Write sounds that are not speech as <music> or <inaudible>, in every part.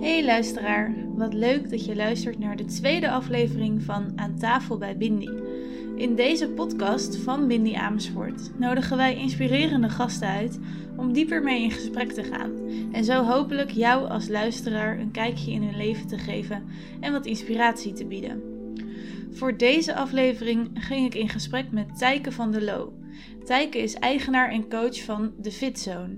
Hey luisteraar, wat leuk dat je luistert naar de tweede aflevering van Aan tafel bij Bindi. In deze podcast van Bindi Amersfoort nodigen wij inspirerende gasten uit om dieper mee in gesprek te gaan en zo hopelijk jou als luisteraar een kijkje in hun leven te geven en wat inspiratie te bieden. Voor deze aflevering ging ik in gesprek met Tijke van der Loo. Tijke is eigenaar en coach van The Fit Zone.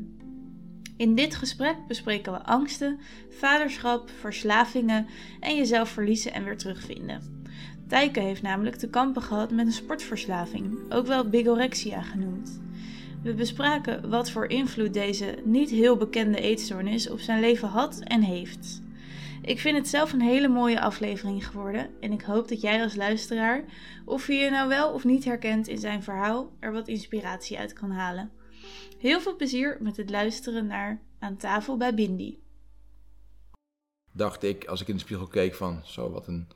In dit gesprek bespreken we angsten, vaderschap, verslavingen en jezelf verliezen en weer terugvinden. Tijke heeft namelijk te kampen gehad met een sportverslaving, ook wel bigorexia genoemd. We bespraken wat voor invloed deze niet heel bekende eetstoornis op zijn leven had en heeft. Ik vind het zelf een hele mooie aflevering geworden en ik hoop dat jij als luisteraar, of je je nou wel of niet herkent in zijn verhaal, er wat inspiratie uit kan halen. Heel veel plezier met het luisteren naar Aan tafel bij Bindi. Dacht ik, als ik in de spiegel keek van, zo wat een,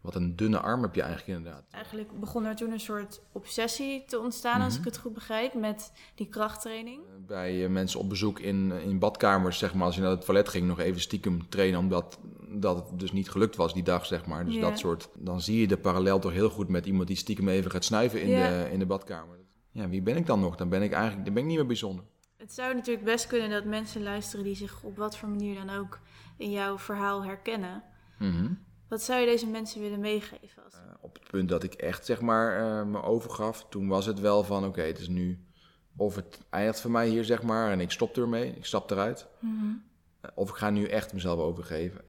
wat een dunne arm heb je eigenlijk inderdaad. Eigenlijk begon er toen een soort obsessie te ontstaan, als ik het goed begrijp, met die krachttraining. Bij eh, mensen op bezoek in, in badkamers, zeg maar, als je naar het toilet ging, nog even stiekem trainen, omdat dat het dus niet gelukt was die dag, zeg maar. Dus dat soort, dan zie je de parallel toch heel goed met iemand die stiekem even gaat snuiven in, de, in de badkamer. Ja, wie ben ik dan nog? Dan ben ik eigenlijk, dan ben ik niet meer bijzonder. Het zou natuurlijk best kunnen dat mensen luisteren die zich op wat voor manier dan ook in jouw verhaal herkennen. Mhm. Wat zou je deze mensen willen meegeven? Als... Eh, op het punt dat ik echt zeg maar eh, me overgaf, toen was het wel van oké, het is nu of het eindigt voor mij hier zeg maar en ik stop ermee, ik stap eruit. Mhm. Eh, Of ik ga nu echt mezelf overgeven.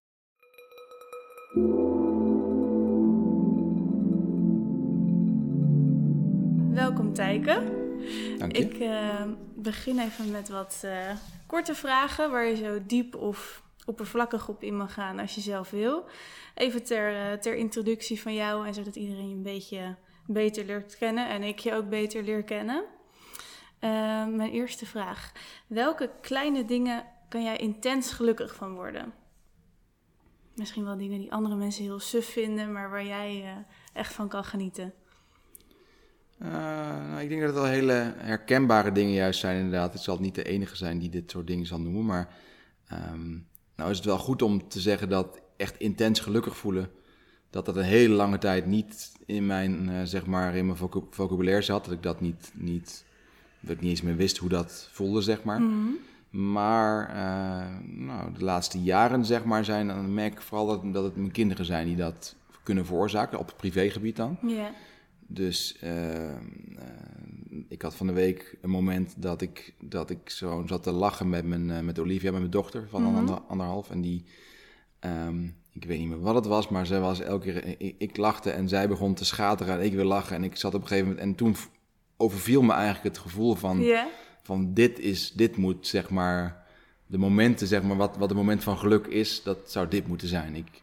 Dank je. Ik eh, begin even met wat eh, korte vragen waar je zo diep of oppervlakkig op in mag gaan als je zelf wil. Even ter, eh, ter introductie van jou en zodat iedereen je een beetje beter leert kennen en ik je ook beter leer kennen. Mijn eerste vraag. Welke kleine dingen kan jij intens gelukkig van worden? Misschien wel dingen die andere mensen heel suf vinden, maar waar jij echt van kan genieten. Eh, nou, ik denk dat het wel hele herkenbare dingen juist zijn inderdaad. Ik zal niet de enige zijn die dit soort dingen zal noemen, maar ehm, nou is het wel goed om te zeggen dat echt intens gelukkig voelen, dat dat een hele lange tijd niet in mijn, eh, zeg maar, in mijn vocabulaire zat. Dat ik dat niet, niet, dat ik niet eens meer wist hoe dat voelde, zeg maar. Mhm. Maar eh, nou, de laatste jaren, zeg maar, zijn, dan merk ik vooral dat, dat het mijn kinderen zijn die dat kunnen veroorzaken, op het privégebied dan. Ja. Dus eh, eh, ik had van de week een moment dat ik, dat ik zo zat te lachen met, mijn, eh, met Olivia, met mijn dochter van Mhm. ander, anderhalf. En die, ehm, ik weet niet meer wat het was, maar zij was elke keer, ik, ik lachte en zij begon te schateren en ik weer lachen. En ik zat op een gegeven moment, en toen overviel me eigenlijk het gevoel van, van dit is, dit moet zeg maar, de momenten zeg maar, wat, wat het moment van geluk is, dat zou dit moeten zijn. Ik,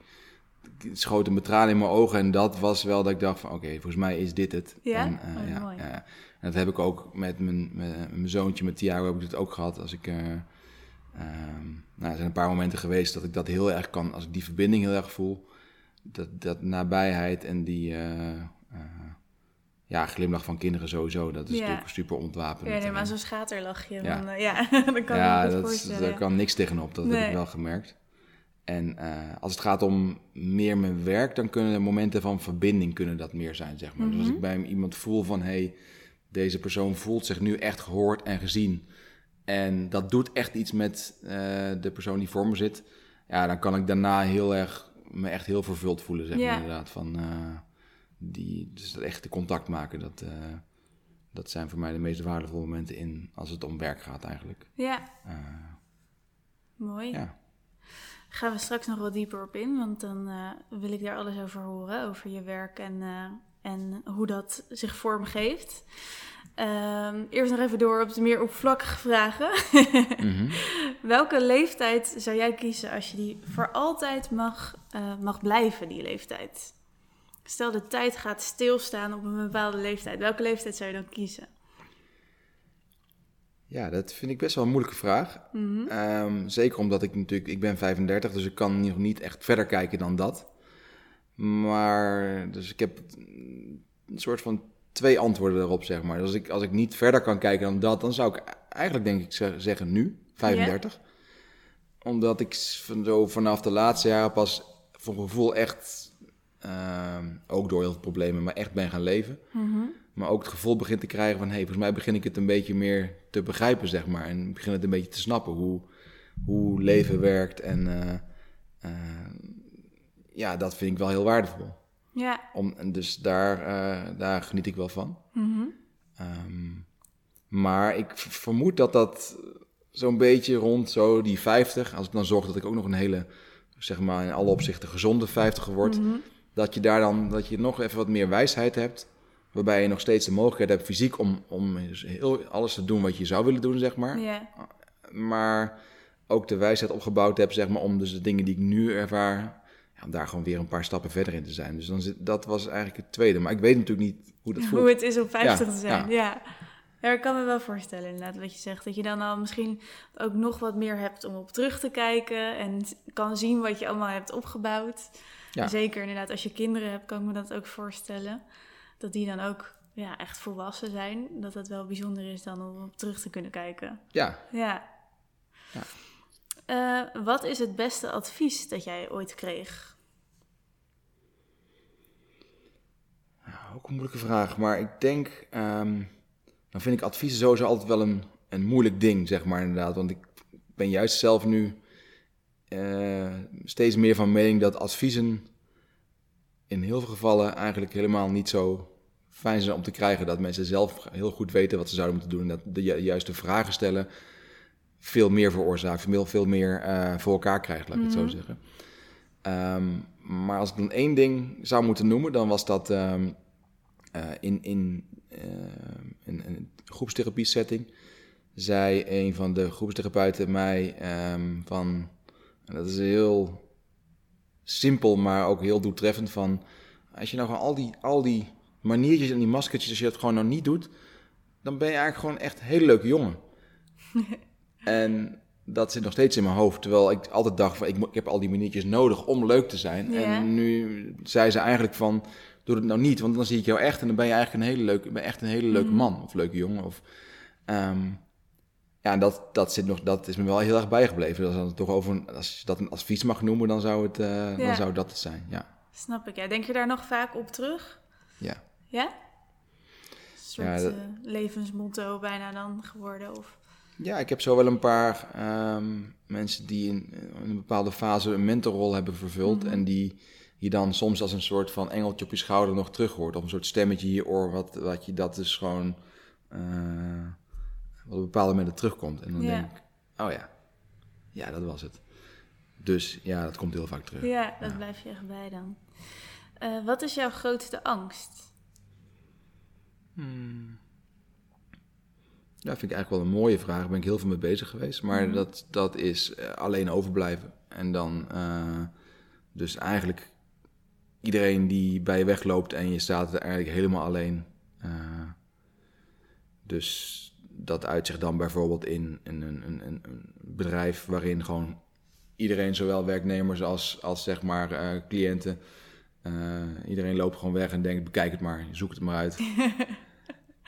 ik schoot een betraan in mijn ogen en dat was wel dat ik dacht van oké, volgens mij is dit het. Ja? En, eh, Oh, ja, mooi. ja. En dat heb ik ook met mijn, met mijn zoontje, met Thiago, heb ik het ook gehad. Als ik, eh, ehm, nou, er zijn een paar momenten geweest dat ik dat heel erg kan, als ik die verbinding heel erg voel, dat, dat nabijheid en die eh, ja, glimlach van kinderen sowieso, dat is Ja. natuurlijk super ontwapenend. Ja, nee, maar zo'n schaterlachje. Ja. Eh, ja, <laughs> dat kan ja, me dat, voorstellen. daar kan niks tegenop, dat heb ik wel gemerkt. En eh, als het gaat om meer mijn werk, dan kunnen er momenten van verbinding kunnen dat meer zijn, zeg maar. Dus als Mhm. ik bij iemand voel van, hé, hey, deze persoon voelt zich nu echt gehoord en gezien. En dat doet echt iets met eh, de persoon die voor me zit. Ja, dan kan ik daarna heel erg, me echt heel vervuld voelen, zeg maar inderdaad. Van, eh, die, dus dat echte contact maken, dat, dat zijn voor mij de meest waardevolle momenten in, als het om werk gaat eigenlijk. Ja, Eh, mooi. ja. Gaan we straks nog wat dieper op in, want dan eh, wil ik daar alles over horen, over je werk en, eh, en hoe dat zich vormgeeft. Ehm, eerst nog even door op de meer oppervlakkige vragen. <laughs> Mhm. Welke leeftijd zou jij kiezen als je die voor altijd mag, eh, mag blijven, die leeftijd? Stel de tijd gaat stilstaan op een bepaalde leeftijd. Welke leeftijd zou je dan kiezen? Ja, dat vind ik best wel een moeilijke vraag. Mhm. Ehm, zeker omdat ik natuurlijk, ik ben 35, dus ik kan nog niet echt verder kijken dan dat. Maar, dus ik heb een soort van twee antwoorden erop, zeg maar. Dus als ik, als ik niet verder kan kijken dan dat, dan zou ik eigenlijk denk ik ze- zeggen nu, 35. omdat ik van zo vanaf de laatste jaren pas voor gevoel echt, ehm, ook door heel veel problemen, maar echt ben gaan leven. Mhm. Maar ook het gevoel begint te krijgen van, hé, hey, volgens mij begin ik het een beetje meer te begrijpen, zeg maar. En begin het een beetje te snappen hoe, hoe leven werkt. En eh, eh, ja, dat vind ik wel heel waardevol. Ja. Om, en dus daar, eh, daar geniet ik wel van. Mhm. Ehm, maar ik vermoed dat dat zo'n beetje rond zo die 50, als ik dan zorg dat ik ook nog een hele, zeg maar in alle opzichten gezonde 50 word, Mhm. dat je daar dan, dat je nog even wat meer wijsheid hebt, waarbij je nog steeds de mogelijkheid hebt fysiek om, om heel alles te doen wat je zou willen doen, zeg maar. Ja. Maar ook de wijsheid opgebouwd heb, zeg maar, om dus de dingen die ik nu ervaar, ja, om daar gewoon weer een paar stappen verder in te zijn. Dus dan zit, dat was eigenlijk het tweede. Maar ik weet natuurlijk niet hoe dat voelt. Hoe het is om 50 Ja, te zijn. ja. Ja. ja. ik kan me wel voorstellen inderdaad wat je zegt. Dat je dan al misschien ook nog wat meer hebt om op terug te kijken. En kan zien wat je allemaal hebt opgebouwd. Ja. Zeker inderdaad als je kinderen hebt, kan ik me dat ook voorstellen. Dat die dan ook ja, echt volwassen zijn. Dat dat wel bijzonder is dan om op terug te kunnen kijken. Ja, Ja. Ja. Eh, wat is het beste advies dat jij ooit kreeg? Ook een moeilijke vraag. Maar ik denk, ehm, dan vind ik adviezen sowieso altijd wel een, een moeilijk ding, zeg maar inderdaad. Want ik ben juist zelf nu eh, steeds meer van mening dat adviezen in heel veel gevallen eigenlijk helemaal niet zo fijn zijn om te krijgen. Dat mensen zelf heel goed weten wat ze zouden moeten doen. En dat de ju- juiste vragen stellen veel meer veroorzaakt, veel, veel meer eh, voor elkaar krijgt, laat ik het zo zeggen. Ehm, maar als ik dan één ding zou moeten noemen, dan was dat ehm, eh, in, in, eh, in, in een groepstherapie setting. Zei een van de groepstherapeuten mij ehm, van, en dat is heel simpel, maar ook heel doeltreffend van, als je nou gewoon al die, al die maniertjes en die maskertjes, als je dat gewoon nou niet doet, dan ben je eigenlijk gewoon echt een hele leuke jongen. <laughs> en dat zit nog steeds in mijn hoofd. Terwijl ik altijd dacht van ik, ik heb al die maniertjes nodig om leuk te zijn. Ja. En nu zei ze eigenlijk van doe het nou niet, want dan zie ik jou echt en dan ben je eigenlijk een hele leuke, ben echt een hele leuke Mhm. man of leuke jongen. Of, ehm, ja, en dat, dat, zit nog, dat is me wel heel erg bijgebleven. Als, dan toch over, een- als je dat een advies mag noemen, dan zou, het, eh, Ja. dan zou dat het zijn. Ja. Snap ik. Ja. Denk je daar nog vaak op terug? Ja. Ja? Een soort Ja, dat- eh, levensmotto bijna dan geworden? Of... Ja, ik heb zo wel een paar ehm, mensen die in, in een bepaalde fase een mentorrol hebben vervuld. Mhm. En die je dan soms als een soort van engeltje op je schouder nog terug hoort. Of een soort stemmetje in je oor, wat, wat je dat dus gewoon eh, wat op bepaalde momenten terugkomt. En dan Ja. denk ik, oh ja, ja, dat was het. Dus ja, dat komt heel vaak terug. Ja, dat blijf je echt bij dan. Eh, wat is jouw grootste angst? Hmm. Ja, vind ik eigenlijk wel een mooie vraag. Daar ben ik heel veel mee bezig geweest. Maar Mhm. dat, dat is eh, alleen overblijven. En dan eh, dus eigenlijk iedereen die bij je wegloopt en je staat er eigenlijk helemaal alleen. Eh, dus dat uitzicht dan bijvoorbeeld in een, een, een, een- bedrijf waarin gewoon iedereen, zowel werknemers als, als zeg maar cliënten, iedereen loopt gewoon weg en denkt, bekijk het maar, zoek het maar uit. <laughs>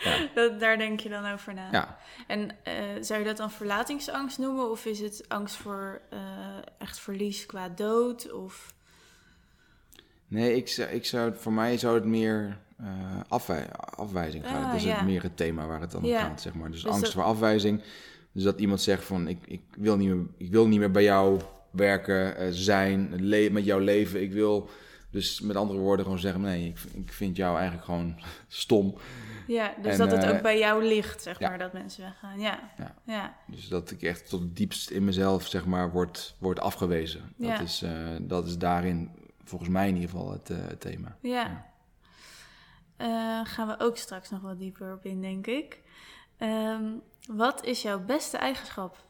Ja. Dat, daar denk je dan over na. Ja, En eh, zou je dat dan verlatingsangst noemen? Of is het angst voor eh, echt verlies qua dood? Of... nee, ik, ik zou, voor mij zou het meer eh, afwij- afwijzing gaan. Ah, dat is ja. het meer het thema waar het dan om Ja. gaat, zeg maar. Dus, Dus angst dat- voor afwijzing. Dus dat iemand zegt van, ik, ik, wil, niet meer, ik wil niet meer bij jou werken, eh, zijn, met jou leven. Ik wil dus met andere woorden gewoon zeggen, nee, ik, ik vind jou eigenlijk gewoon <laughs> stom. Ja, dus En, dat het eh, ook bij jou ligt, zeg ja. maar, dat mensen weggaan. Ja, Ja. ja. Dus dat ik echt tot het diepst in mezelf, zeg maar, word, word afgewezen. Dat, is, eh, dat is daarin, volgens mij in ieder geval, het, eh, het thema. ja. Gaan we ook straks nog wat dieper op in, denk ik. Ehm, wat is jouw beste eigenschap?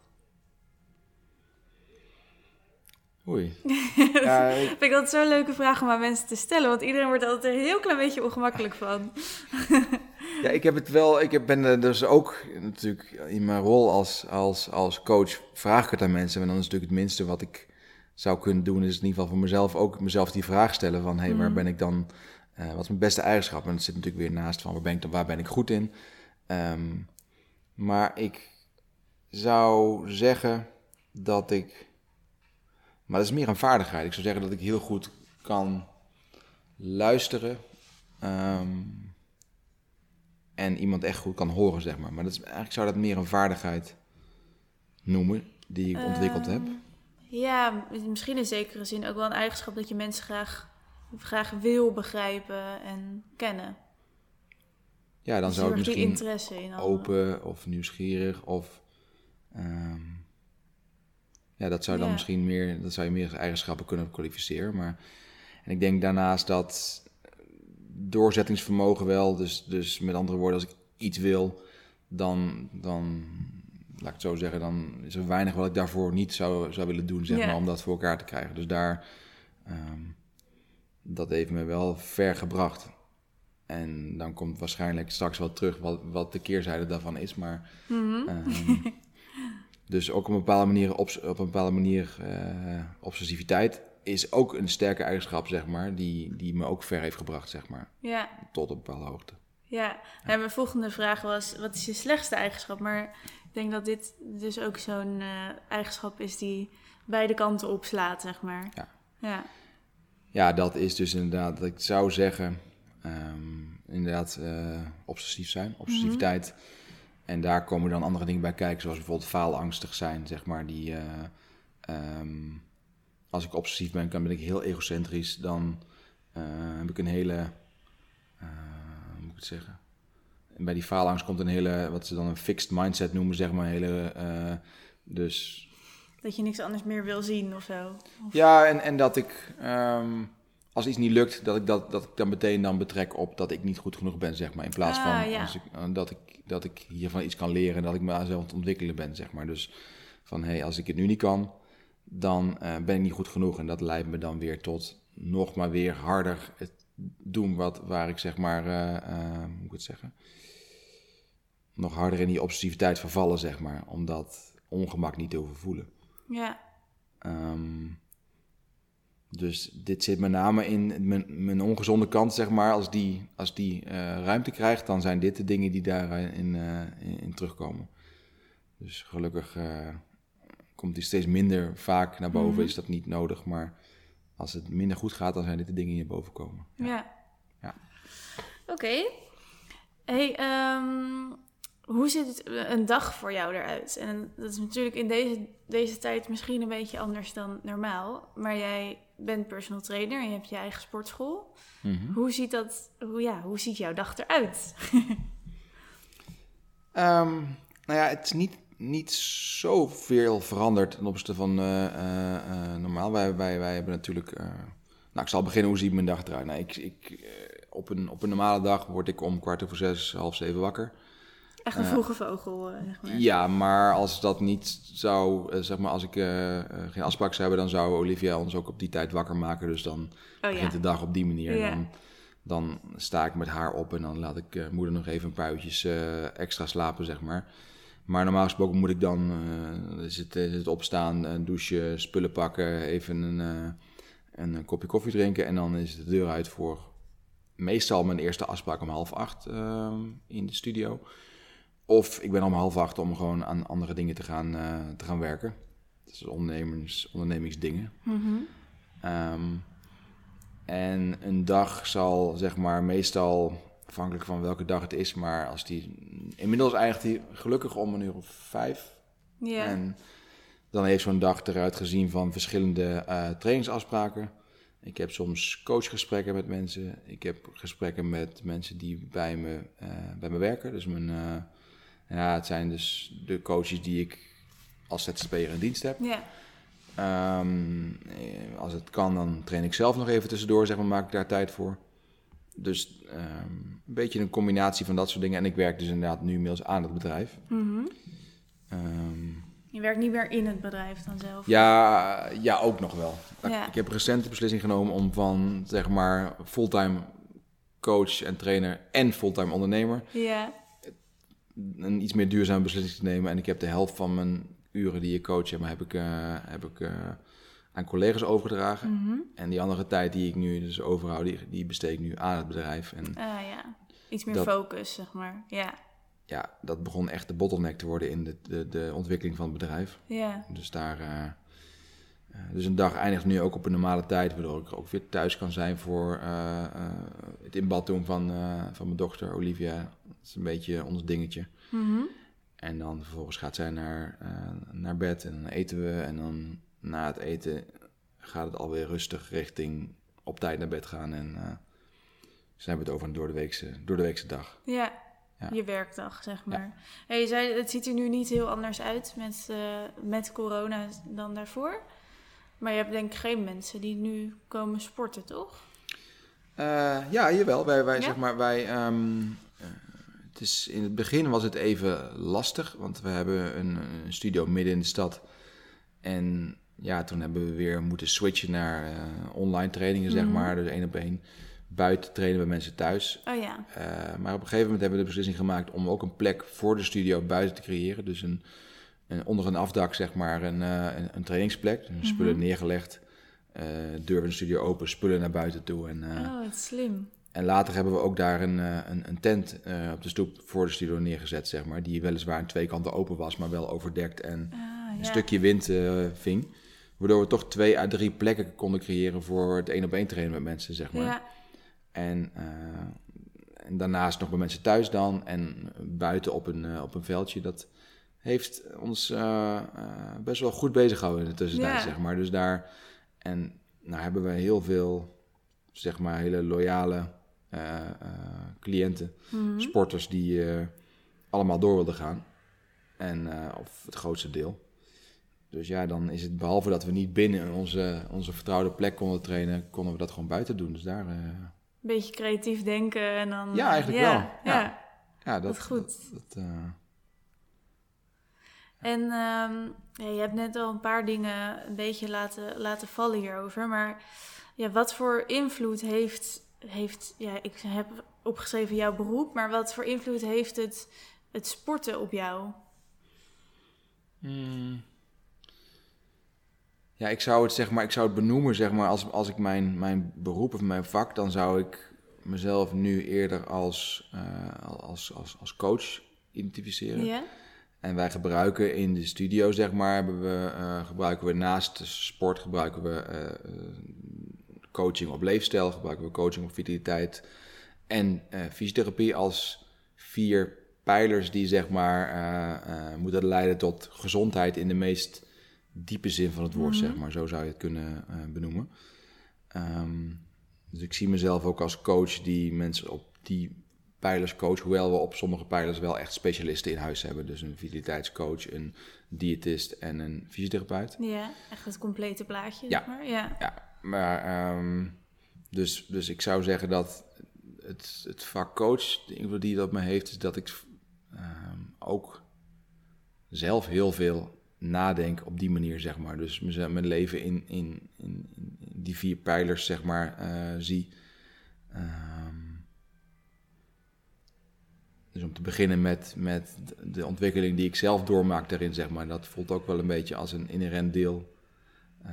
Oei. <laughs> ja, ik- Vind ik altijd zo'n leuke vraag om aan mensen te stellen, want iedereen wordt er altijd een heel klein beetje ongemakkelijk van. <laughs> Ja, ik heb het wel. Ik heb- ben er dus ook natuurlijk in mijn rol als, als, als coach vraag ik het aan mensen. En dan is natuurlijk het minste wat ik zou kunnen doen, is in ieder geval voor mezelf ook mezelf die vraag stellen van hé, hey, waar Mhm. ben ik dan? eh, wat is mijn beste eigenschap? En dat zit natuurlijk weer naast van waar ben ik dan, waar ben ik goed in? Ehm, maar ik zou zeggen dat ik Maar dat is meer een vaardigheid. Ik zou zeggen dat ik heel goed kan luisteren. ehm, en iemand echt goed kan horen, zeg maar. Maar dat is, eigenlijk zou dat meer een vaardigheid noemen die ik ontwikkeld heb. Ehm, Ja, misschien in zekere zin ook wel een eigenschap dat je mensen graag, graag wil begrijpen en kennen. Ja, dan Dus zou ik misschien interesse in open of nieuwsgierig of... ehm, ja, dat zou dan Ja. misschien meer... Dat zou je meer eigenschappen kunnen kwalificeren. Maar, en ik denk daarnaast dat doorzettingsvermogen wel... Dus, dus met andere woorden, als ik iets wil, dan... dan laat ik het zo zeggen, dan is er weinig wat ik daarvoor niet zou, zou willen doen, zeg Ja. maar, om dat voor elkaar te krijgen. Dus daar, ehm, dat heeft me wel ver gebracht. En dan komt waarschijnlijk straks wel terug wat, wat de keerzijde daarvan is. Maar, ehm, dus ook op een bepaalde manier, op een bepaalde manier eh, obsessiviteit is ook een sterke eigenschap, zeg maar, die, die me ook ver heeft gebracht, zeg maar, Ja, tot een bepaalde hoogte. ja. En mijn volgende vraag was, wat is je slechtste eigenschap? Maar ik denk dat dit dus ook zo'n eh, eigenschap is die beide kanten opslaat, zeg maar. Ja. Ja. Ja, dat is dus inderdaad, dat ik zou zeggen, ehm, inderdaad eh, obsessief zijn, obsessiviteit. En daar komen dan andere dingen bij kijken, zoals bijvoorbeeld faalangstig zijn, zeg maar. Die, eh, ehm, als ik obsessief ben, dan ben ik heel egocentrisch. Dan eh, heb ik een hele, eh, hoe moet ik het zeggen? En bij die faalangst komt een hele, wat ze dan een fixed mindset noemen, zeg maar. Een hele, dus Dat je niks anders meer wil zien of zo. Of- ja, en, en dat ik, ehm, als iets niet lukt, dat ik, dat, dat ik dan meteen dan betrek op dat ik niet goed genoeg ben, zeg maar. In plaats Ah, van ja. ik, eh, dat, ik, dat ik hiervan iets kan leren en dat ik mezelf aan het ontwikkelen ben, zeg maar. Dus van, hé, hey, als ik het nu niet kan, dan eh, ben ik niet goed genoeg. En dat leidt me dan weer tot nog maar weer harder het doen wat, waar ik, zeg maar, eh, hoe moet ik het zeggen? Nog harder in die obsessiviteit vervallen, zeg maar. Om dat ongemak niet te hoeven voelen. Ja. Ehm, dus dit zit met name in mijn, mijn ongezonde kant, zeg maar. Als die, als die eh, ruimte krijgt, dan zijn dit de dingen die daarin eh, in, in terugkomen. Dus gelukkig eh, komt die steeds minder vaak naar boven, Mhm. is dat niet nodig. Maar als het minder goed gaat, dan zijn dit de dingen die naar boven komen. Ja. Ja. Oké. Hey, ehm, hoe ziet het, een dag voor jou eruit? En dat is natuurlijk in deze, deze tijd misschien een beetje anders dan normaal. Maar jij bent personal trainer en je hebt je eigen sportschool. Mhm. Hoe ziet dat, hoe, ja, hoe ziet jouw dag eruit? <laughs> Ehm, nou ja, het is niet, niet zoveel veranderd ten opzichte van eh, eh, eh, normaal. Wij, wij, wij hebben natuurlijk... nou, ik zal beginnen, hoe ziet mijn dag eruit? Nou, ik, ik, op, een, op een normale dag word ik om kwart over zes, half zeven wakker. Echt een Eh, vroege vogel, eh, zeg maar. Ja, maar als dat niet zou... eh, zeg maar, als ik geen afspraak zou hebben... dan zou Olivia ons ook op die tijd wakker maken. Dus dan Oh begint de dag op die manier. Ja. Dan, dan sta ik met haar op en dan laat ik moeder nog even een paar uurtjes extra slapen, zeg maar. Maar normaal gesproken moet ik dan eh, is het, is het opstaan, een douchen, spullen pakken, even een, een kopje koffie drinken. En dan is de deur uit voor meestal mijn eerste afspraak om half acht eh, in de studio. Of ik ben om half acht om gewoon aan andere dingen te gaan, eh, te gaan werken. Is ondernemers, ondernemingsdingen. Ehm, en een dag zal, zeg maar, meestal afhankelijk van welke dag het is, maar als die. Inmiddels eindigt die gelukkig om een uur of vijf. Ja. En dan heeft zo'n dag eruit gezien van verschillende eh, trainingsafspraken. Ik heb soms coachgesprekken met mensen. Ik heb gesprekken met mensen die bij me, eh, bij me werken. Dus mijn, ja, het zijn dus de coaches die ik als ZZP'er in dienst heb. ja. Ehm, eh, als het kan, dan train ik zelf nog even tussendoor, zeg maar, maak ik daar tijd voor. Dus ehm, een beetje een combinatie van dat soort dingen. En ik werk dus inderdaad nu inmiddels aan het bedrijf. Mhm. Ehm, Je werkt niet meer in het bedrijf dan zelf. ja, ja, ook nog wel. Ja. Ik heb recent de beslissing genomen om van, zeg maar, fulltime coach en trainer en fulltime ondernemer Ja. Een iets meer duurzame beslissing te nemen. En ik heb de helft van mijn uren die ik coach heb, heb ik, eh, heb ik eh, aan collega's overgedragen. Mhm. En die andere tijd die ik nu dus overhoud, die, die besteed ik nu aan het bedrijf. En Ah ja. Iets meer Dat- focus, zeg maar. Ja. ja, dat begon echt de bottleneck te worden in de, de, de ontwikkeling van het bedrijf. Ja. Dus daar, eh, dus een dag eindigt nu ook op een normale tijd, waardoor ik ook weer thuis kan zijn voor uh, uh, het inbad doen van, uh, van mijn dochter Olivia. Dat is een beetje ons dingetje. Mhm. En dan vervolgens gaat zij naar, naar bed en dan eten we. En dan na het eten gaat het alweer rustig richting op tijd naar bed gaan. En zijn we het over een door de weekse, door de weekse dag. Ja, ja. je werkdag, zeg maar. Ja. je zei, het ziet er nu niet heel anders uit met, met corona dan daarvoor. Maar je hebt denk ik geen mensen die nu komen sporten, toch? Uh, ja, jawel. Wij, wij, Zeg maar, wij, um, het is, in het begin was het even lastig, want we hebben een, een, studio midden in de stad. En ja, toen hebben we weer moeten switchen naar uh, online trainingen, zeg mhm. maar. Dus één op één buiten trainen bij mensen thuis. Oh ja. Uh, maar op een gegeven moment hebben we de beslissing gemaakt om ook een plek voor de studio buiten te creëren. Dus een onder een afdak zeg maar een, uh, een, een, trainingsplek. Dus spullen mhm. neergelegd, uh, deur van de studio open, spullen naar buiten toe. En, uh, oh, wat slim. En later hebben we ook daar een, een, een tent op de stoep voor de studio neergezet, zeg maar. Die weliswaar aan twee kanten open was, maar wel overdekt en ah, een stukje wind ving. Waardoor we toch twee à drie plekken konden creëren voor het één op één trainen met mensen, zeg maar. Ja. En, en daarnaast nog bij mensen thuis dan en buiten op een, op een veldje. Dat, heeft ons uh, best wel goed bezig gehouden in de tussentijd, zeg maar. Dus daar en nou hebben we heel veel, zeg maar, hele loyale uh, cliënten, mhm. sporters die allemaal door wilden gaan. En, of het grootste deel. Dus ja, dan is het behalve dat we niet binnen onze, onze vertrouwde plek konden trainen, konden we dat gewoon buiten doen. Dus daar. Een beetje creatief denken en dan. Ja, eigenlijk wel. Ja, ja. ja dat, is goed. Dat, en um, ja, je hebt net al een paar dingen een beetje laten, laten vallen hierover. Maar ja, wat voor invloed heeft, heeft, ja, ik heb opgeschreven jouw beroep, maar wat voor invloed heeft het, het sporten op jou? Hmm. Ja, ik zou het zeg maar, ik zou het benoemen zeg maar als, als ik mijn, mijn beroep of mijn vak, dan zou ik mezelf nu eerder als, uh, als, als, als coach identificeren. Ja. En wij gebruiken in de studio, zeg maar, hebben we, uh, gebruiken we naast sport gebruiken we uh, coaching op leefstijl, gebruiken we coaching op vitaliteit en uh, fysiotherapie als vier pijlers die zeg maar moeten leiden tot gezondheid in de meest diepe zin van het woord, mhm. zeg maar. Zo zou je het kunnen benoemen. Um, dus ik zie mezelf ook als coach die mensen op die pijlerscoach, hoewel we op sommige pijlers wel echt specialisten in huis hebben. Dus een vitaliteitscoach, een diëtist en een fysiotherapeut. Ja, echt het complete plaatje, ja. zeg maar. Ja, ja maar um, dus, dus ik zou zeggen dat het, het vak coach, de invloed die dat me heeft, is dat ik um, ook zelf heel veel nadenk op die manier, zeg maar. Dus mijn leven in, in, in, in die vier pijlers, zeg maar, uh, zie. Um, dus om te beginnen met, met de ontwikkeling die ik zelf doormaak daarin, zeg maar. Dat voelt ook wel een beetje als een inherent deel uh,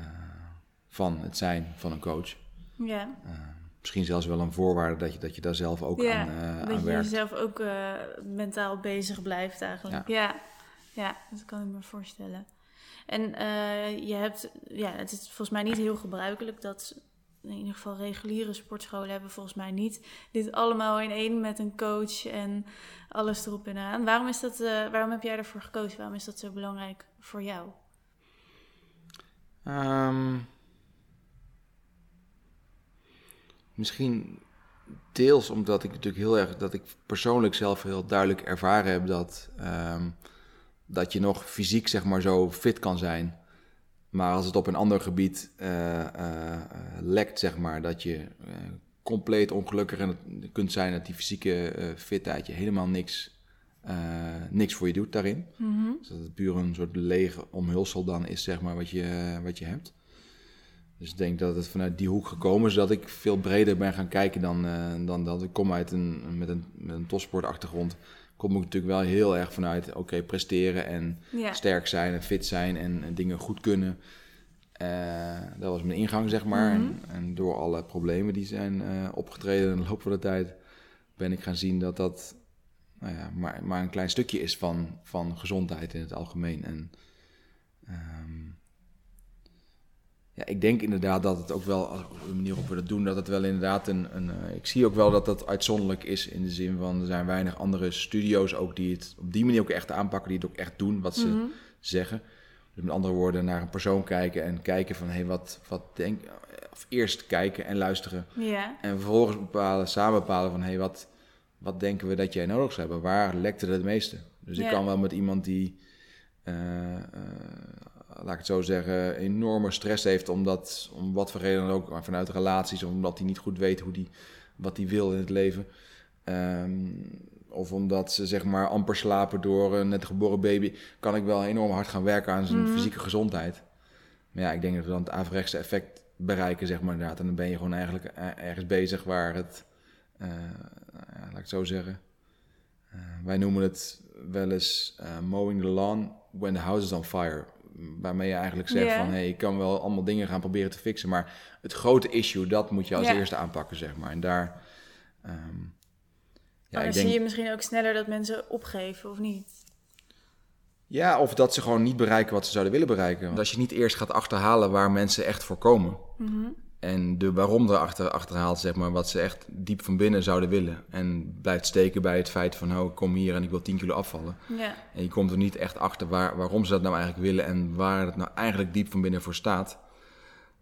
van het zijn van een coach. Ja. Uh, misschien zelfs wel een voorwaarde dat je, dat je daar zelf ook ja, aan, uh, dat je jezelf ook mentaal bezig blijft eigenlijk. Ja. ja. Ja, dat kan ik me voorstellen. En je hebt, ja, het is volgens mij niet heel gebruikelijk dat in ieder geval reguliere sportscholen hebben volgens mij niet dit allemaal in één met een coach en alles erop en aan. Waarom, is dat, uh, waarom heb jij ervoor gekozen? Waarom is dat zo belangrijk voor jou? Um, misschien deels omdat ik natuurlijk heel erg, dat ik persoonlijk zelf heel duidelijk ervaren heb dat, um, dat je nog fysiek zeg maar zo fit kan zijn maar als het op een ander gebied uh, uh, lekt, zeg maar, dat je compleet ongelukkig kunt zijn dat die fysieke fitheid je helemaal niks, niks voor je doet daarin. Mm Dus dat het puur een soort lege omhulsel dan is, zeg maar, wat je, wat je hebt. Dus ik denk dat het vanuit die hoek gekomen is dat ik veel breder ben gaan kijken dan, dan dat. Ik kom uit een, met een, met een topsportachtergrond kom ik natuurlijk wel heel erg vanuit, oké, presteren en sterk zijn en fit zijn en, dingen goed kunnen. Uh, dat was mijn ingang, zeg maar. Mhm. en, en, door alle problemen die zijn uh, opgetreden in de loop van de tijd, ben ik gaan zien dat dat nou ja, maar, maar een klein stukje is van, van gezondheid in het algemeen. En um, ja, ik denk inderdaad dat het ook wel, als- op de manier waarop we dat doen, dat het wel inderdaad een. een eh, ik zie ook wel dat dat uitzonderlijk is in de zin van er zijn weinig andere studio's ook die het op die manier ook echt aanpakken, die het ook echt doen wat ze Mhm. zeggen. Dus met andere woorden, naar een persoon kijken en kijken van hé, hey, wat, wat denk Of eerst kijken en luisteren. En vervolgens bepalen, samen bepalen van hé, hey, wat, wat denken we dat jij nodig zou hebben? Waar lekt het het meeste? Dus ik kan wel met iemand die, eh, eh, laat ik het zo zeggen, enorme stress heeft, omdat, om wat voor reden dan ook, maar vanuit relaties, of omdat hij niet goed weet hoe die, wat hij wil in het leven. Ehm, of omdat ze zeg maar amper slapen door een net geboren baby, kan ik wel enorm hard gaan werken aan zijn Mhm. fysieke gezondheid. Maar ja, ik denk dat we dan het averechtse effect bereiken, zeg maar inderdaad. En dan ben je gewoon eigenlijk eh, ergens bezig waar het, eh, ja, laat ik het zo zeggen. Eh, wij noemen het wel eens mowing the lawn when the house is on fire. Waarmee je eigenlijk zegt van, hé, hey, ik kan wel allemaal dingen gaan proberen te fixen, maar het grote issue, dat moet je als Ja. eerste aanpakken, zeg maar. En daar, ehm, ja, maar dan ik denk, zie je misschien ook sneller dat mensen opgeven, of niet? ja, of dat ze gewoon niet bereiken wat ze zouden willen bereiken. Want als je niet eerst gaat achterhalen waar mensen echt voor komen, Mhm. En de waarom erachter achterhaalt, zeg maar, wat ze echt diep van binnen zouden willen. En blijft steken bij het feit van, oh, ik kom hier en ik wil 10 kilo afvallen. Ja. En je komt er niet echt achter waar, waarom ze dat nou eigenlijk willen en waar het nou eigenlijk diep van binnen voor staat.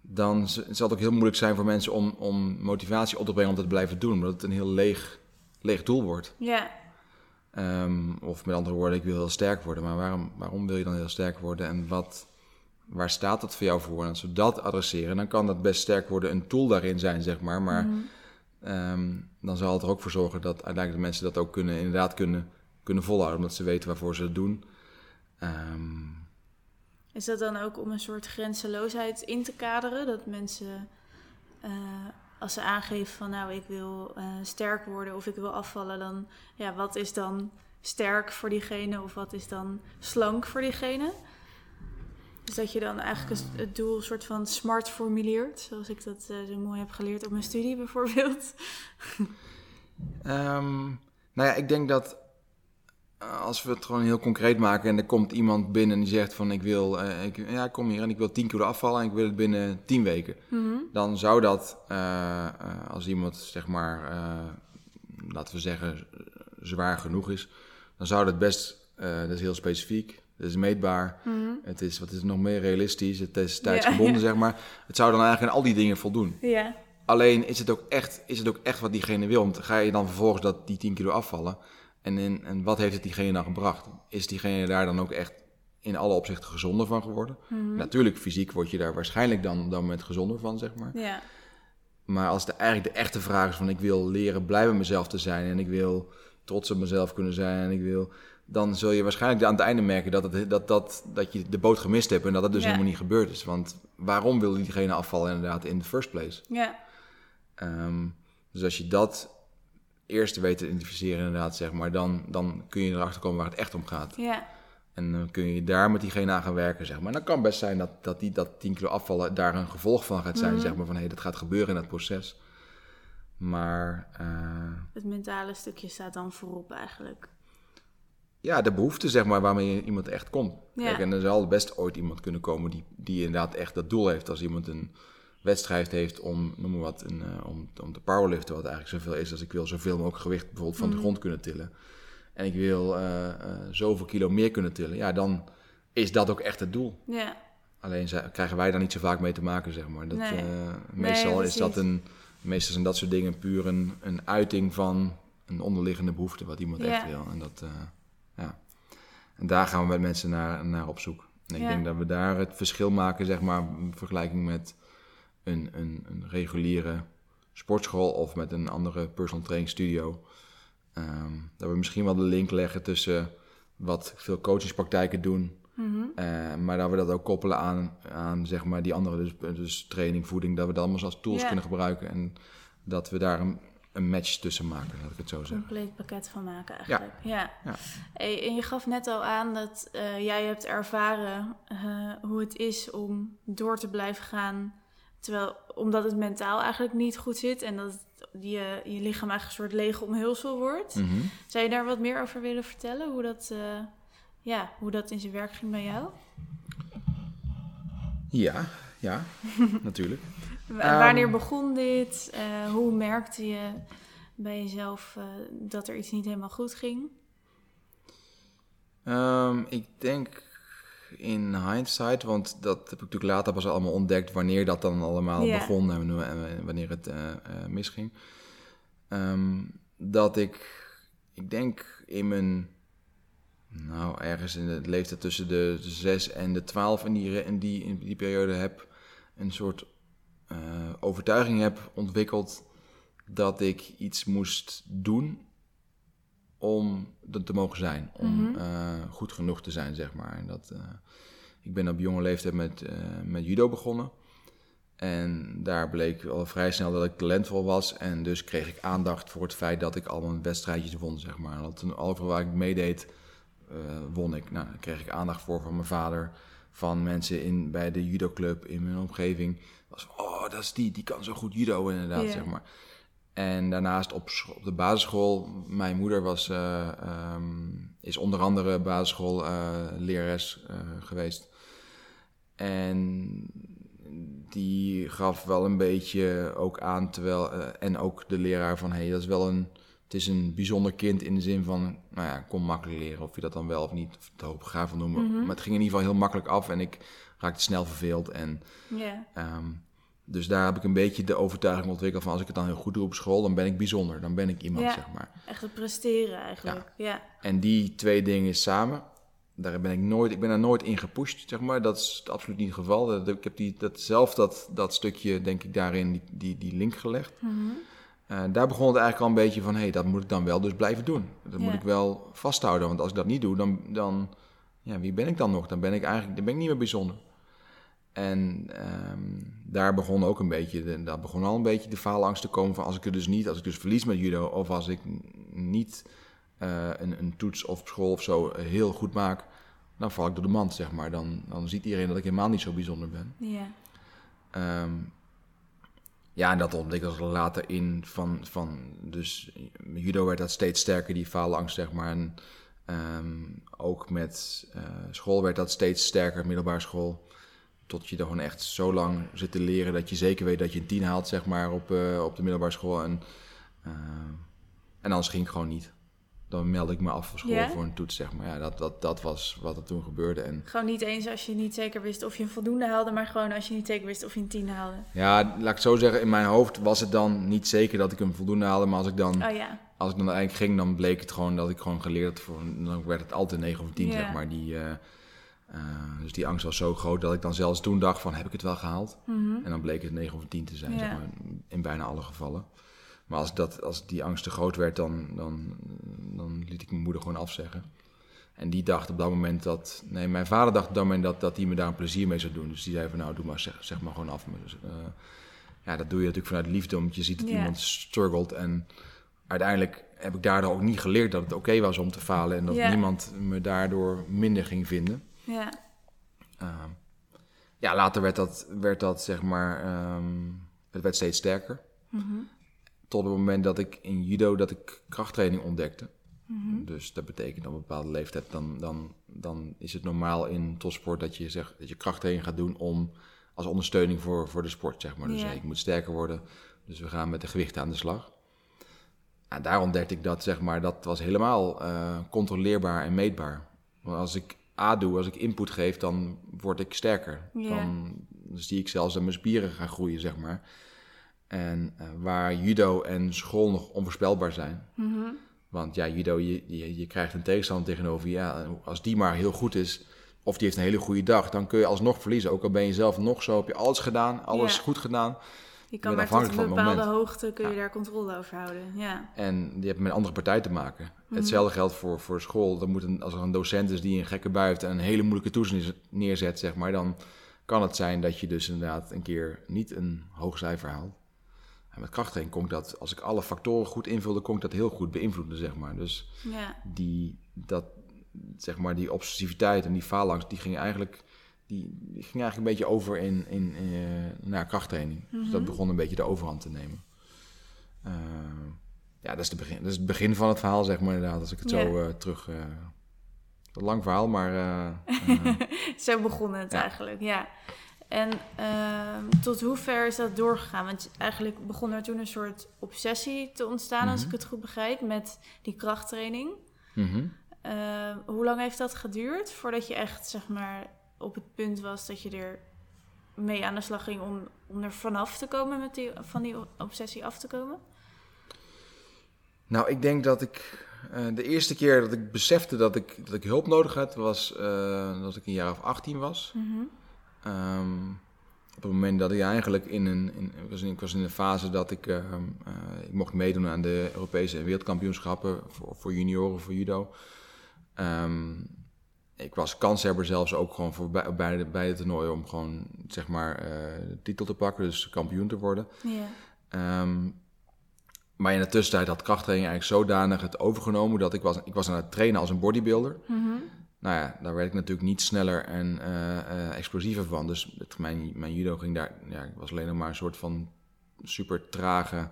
Dan zal het ook heel moeilijk zijn voor mensen om, om motivatie op te brengen om dat te blijven doen. Omdat het een heel leeg, leeg doel wordt. Ja. Ehm, of met andere woorden, ik wil heel sterk worden. Maar waarom, waarom wil je dan heel sterk worden? En wat, waar staat dat voor jou voor? En als we dat adresseren, dan kan dat best sterk worden een tool daarin zijn, zeg maar. Maar Mhm. ehm, dan zal het er ook voor zorgen dat uiteindelijk de mensen dat ook kunnen, inderdaad kunnen, kunnen volhouden. Omdat ze weten waarvoor ze het doen. Ehm, Is dat dan ook om een soort grenzeloosheid in te kaderen? Dat mensen, eh, als ze aangeven van nou ik wil eh, sterk worden of ik wil afvallen, dan ja, wat is dan sterk voor diegene of wat is dan slank voor diegene? Dus dat je dan eigenlijk het- doel een soort van smart formuleert, zoals ik dat eh, zo mooi heb geleerd op mijn studie bijvoorbeeld. <laughs> Ehm, nou ja, ik denk dat eh, als we het gewoon heel concreet maken en er komt iemand binnen en die zegt van ik wil, eh, ik, ja, ik kom hier en ik wil 10 kilo afvallen en ik wil het binnen 10 weken. Mhm. Dan zou dat, als iemand zeg maar, laten we zeggen, zwaar genoeg is, dan zou dat best, dat is heel specifiek, dat is meetbaar, Mhm. het is, wat is het nog meer realistisch, het is tijdsgebonden zeg maar. Het zou dan eigenlijk aan al die dingen voldoen. Ja, Alleen is het, ook echt, is het ook echt wat diegene wil. Want ga je dan vervolgens dat, die 10 kilo afvallen. En, in, en wat heeft het diegene dan gebracht? Is diegene daar dan ook echt in alle opzichten gezonder van geworden? Mhm. Natuurlijk, fysiek word je daar waarschijnlijk dan op dat moment gezonder van, zeg maar. ja, Maar als de, eigenlijk de echte vraag is van ik wil leren blij mezelf te zijn. En ik wil trots op mezelf kunnen zijn. En ik wil... Dan zul je waarschijnlijk aan het einde merken dat, het, dat, dat, dat je de boot gemist hebt. En dat het dus Ja. helemaal niet gebeurd is. Want waarom wil diegene afvallen inderdaad in the first place? ja, Ehm, dus als je dat eerst weet te identificeren, inderdaad, zeg maar, dan, dan kun je erachter komen waar het echt om gaat. ja, En dan kun je daar met diegene aan gaan werken, zeg maar. En dan kan best zijn dat, dat die dat 10 kilo afvallen daar een gevolg van gaat zijn, Mhm. zeg maar, van hé, dat gaat gebeuren in dat proces. Maar eh, het mentale stukje staat dan voorop eigenlijk. Ja, de behoefte, zeg maar, waarmee iemand echt komt. Ja. Kijk, en er zal best ooit iemand kunnen komen die, die inderdaad echt dat doel heeft. Als iemand een wedstrijd heeft om, noem maar wat, een, eh, om, om te powerliften, wat eigenlijk zoveel is als ik wil zoveel mogelijk gewicht bijvoorbeeld van de Mhm. grond kunnen tillen. En ik wil eh, eh, zoveel kilo meer kunnen tillen. Ja, dan is dat ook echt het doel. Ja, Alleen krijgen wij daar niet zo vaak mee te maken, zeg maar. Dat, Nee. meestal Nee, is dat een, meestal zijn dat soort dingen puur een, een uiting van een onderliggende behoefte wat iemand Ja. echt wil. En dat, ja. En daar gaan we met mensen naar, naar op zoek. En ik Ja. denk dat we daar het verschil maken, zeg maar, in vergelijking met een, een, een reguliere sportschool of met een andere personal training studio. Ehm, dat we misschien wel de link leggen tussen wat veel coachingspraktijken doen Mhm. eh, maar dat we dat ook koppelen aan, aan zeg maar die andere, dus, dus training, voeding, dat we dat allemaal als tools kunnen gebruiken. En dat we daar een, een match tussen maken, laat ik het zo zeggen. compleet pakket van maken eigenlijk. Ja. Ja. Hey, en je gaf net al aan dat eh, jij hebt ervaren eh, hoe het is om door te blijven gaan. Terwijl, omdat het mentaal eigenlijk niet goed zit en dat je, je lichaam eigenlijk een soort lege omhulsel wordt. Mhm. Zou je daar wat meer over willen vertellen? Hoe dat, eh, ja, hoe dat in zijn werk ging bij jou? Ja, Ja, <laughs> natuurlijk. W- Wanneer Ehm. begon dit? Eh, hoe merkte je bij jezelf eh, dat er iets niet helemaal goed ging? Ehm, ik denk in hindsight, want dat heb ik natuurlijk later pas allemaal ontdekt wanneer dat dan allemaal begon en wanneer het eh, eh, misging. Ehm, dat ik, ik denk in mijn, nou ergens in de leeftijd tussen de 6 en de 12 in die, in die, in die periode heb een soort eh, overtuiging heb ontwikkeld dat ik iets moest doen om dat te mogen zijn. Om Mhm. eh, goed genoeg te zijn, zeg maar. En dat, eh, ik ben op jonge leeftijd met, met judo begonnen. En daar bleek al vrij snel dat ik talentvol was. En dus kreeg ik aandacht voor het feit dat ik al mijn wedstrijdjes won, zeg maar. En Dat overal waar ik meedeed, won ik. Nou, daar kreeg ik aandacht voor van mijn vader. Van mensen in, bij de judoclub in mijn omgeving. Was, oh, dat is die, die kan zo goed judo inderdaad, zeg maar. En daarnaast op, op de basisschool, mijn moeder was, eh, ehm, is onder andere basisschoollerares eh geweest. En die gaf wel een beetje ook aan, terwijl, eh, en ook de leraar van, hey, dat is wel een, het is een bijzonder kind in de zin van, nou ja, kon makkelijk leren, of je dat dan wel of niet te hoogbegaafd wil noemen. Mhm. Maar het ging in ieder geval heel makkelijk af en ik raakte snel verveeld en Ehm, dus daar heb ik een beetje de overtuiging ontwikkeld van als ik het dan heel goed doe op school, dan ben ik bijzonder, dan ben ik iemand, Ja. zeg maar. echt het presteren eigenlijk. Ja. En die twee dingen samen, daar ben ik nooit, ik ben daar nooit in gepusht, zeg maar. Dat is absoluut niet het geval. Dat, ik heb die, dat, zelf dat, dat stukje, denk ik, daarin die, die, die link gelegd. Mhm. Eh, daar begon het eigenlijk al een beetje van, hé, hey, dat moet ik dan wel dus blijven doen. Dat moet ik wel vasthouden, want als ik dat niet doe, dan, dan ja, wie ben ik dan nog? Dan ben ik eigenlijk, dan ben ik niet meer bijzonder. En ehm, daar begon ook een beetje, de, daar begon al een beetje de faalangst te komen van als ik het dus niet, als ik dus verlies met judo of als ik niet eh, een, een toets of op school of zo eh, heel goed maak, dan val ik door de mand, zeg maar. Dan, dan ziet iedereen dat ik helemaal niet zo bijzonder ben. Ja. Ehm, ja, en dat ontwikkelde later in van, van dus judo werd dat steeds sterker, die faalangst, zeg maar. En ehm, ook met eh, school werd dat steeds sterker, middelbare school. Tot je er gewoon echt zo lang zit te leren dat je zeker weet dat je een tien haalt, zeg maar, op, eh, op de middelbare school. En, eh, en anders ging ik gewoon niet. Dan meldde ik me af voor school voor een toets, zeg maar. Ja, dat, dat, dat was wat er toen gebeurde. En Gewoon niet eens als je niet zeker wist of je een voldoende haalde, maar gewoon als je niet zeker wist of je een 10 haalde. Ja, laat ik het zo zeggen, in mijn hoofd was het dan niet zeker dat ik hem voldoende haalde. Maar als ik dan, Oh ja. als ik dan eigenlijk ging, dan bleek het gewoon dat ik gewoon geleerd had. Voor, dan werd het altijd 9 of 10, Ja. zeg maar. Die, eh, dus die angst was zo groot dat ik dan zelfs toen dacht van, heb ik het wel gehaald? Mhm. En dan bleek het 9 of 10 te zijn, Ja. zeg maar, in bijna alle gevallen. Maar als, dat, als die angst te groot werd, dan, dan, dan liet ik mijn moeder gewoon afzeggen. En die dacht op dat moment dat... Nee, mijn vader dacht op dat moment dat, dat hij me daar een plezier mee zou doen. Dus die zei van, nou, doe maar, zeg, zeg maar gewoon af. Dus, eh, ja, dat doe je natuurlijk vanuit liefde, omdat je ziet dat iemand struggelt. En uiteindelijk heb ik daardoor ook niet geleerd dat het oké was om te falen. En dat niemand me daardoor minder ging vinden. Ja. Ehm, ja, later werd dat, werd dat zeg maar, ehm, het werd steeds sterker. Mhm. Tot het moment dat ik in judo dat ik krachttraining ontdekte. Mhm. Dus dat betekent op een bepaalde leeftijd, dan, dan, dan is het normaal in topsport dat je, zegt, dat je krachttraining gaat doen om als ondersteuning voor, voor de sport, zeg maar. Dus hey, ik moet sterker worden, dus we gaan met de gewichten aan de slag. En daar ontdekte ik dat, zeg maar, dat was helemaal eh, controleerbaar en meetbaar. Want als ik A doe, als ik input geef, dan word ik sterker. Ja. Dan, zie ik zelfs dat mijn spieren gaan groeien, zeg maar. En eh, waar judo en school nog onvoorspelbaar zijn. Mhm. Want ja, judo, je, je, je krijgt een tegenstander tegenover je. Ja, als die maar heel goed is, of die heeft een hele goede dag, dan kun je alsnog verliezen. Ook al ben je zelf nog zo, heb je alles gedaan, alles Ja. goed gedaan. Je kan bent maar tot een bepaalde hoogte kun je Ja. daar controle over houden. Ja. En die hebt met een andere partij te maken. Mhm. Hetzelfde geldt voor, voor school. Dan moet een, als er een docent is die een gekke bui heeft en een hele moeilijke toets neer- neerzet, zeg maar, dan kan het zijn dat je dus inderdaad een keer niet een hoog cijfer haalt. En met krachttraining kon ik dat, als ik alle factoren goed invulde, kon ik dat heel goed beïnvloeden, zeg maar. Dus Ja. die, dat, zeg maar, die obsessiviteit en die faalangst, die ging eigenlijk, die, ging eigenlijk een beetje over in, in, eh, naar krachttraining. Dus dat Mhm. begon een beetje de overhand te nemen. Eh, ja, dat is, de begin, dat is het begin van het verhaal, zeg maar inderdaad, als ik het zo eh, terug... een lang verhaal, maar... <laughs> Zo begon het Ja. eigenlijk, ja. En ehm, tot hoe ver is dat doorgegaan? Want eigenlijk begon er toen een soort obsessie te ontstaan, als ik Mhm. het goed begrijp, met die krachttraining. Mhm. Hoe lang heeft dat geduurd voordat je echt zeg maar op het punt was dat je er mee aan de slag ging om, om er vanaf te komen met die, van die obsessie af te komen? Nou, ik denk dat ik eh, de eerste keer dat ik besefte dat ik, dat ik hulp nodig had, was uh, dat ik een jaar of 18 was. Mhm. Um, op het moment dat ik eigenlijk in een. In, was in, ik was in een fase dat ik. Uh, uh, ik mocht meedoen aan de Europese en wereldkampioenschappen voor, voor junioren, voor judo. Um, ik was kanshebber zelfs ook gewoon voor bij, bij, de, bij het toernooi om gewoon zeg maar uh, de titel te pakken, dus kampioen te worden. Yeah. Um, maar in de tussentijd had krachttraining eigenlijk zodanig het overgenomen dat ik was, ik was aan het trainen als een bodybuilder. Mm -hmm. Nou ja, daar werd ik natuurlijk niet sneller en uh, uh, explosiever van. Dus het, mijn, mijn judo ging daar... Ja, ik was alleen nog maar een soort van super trage,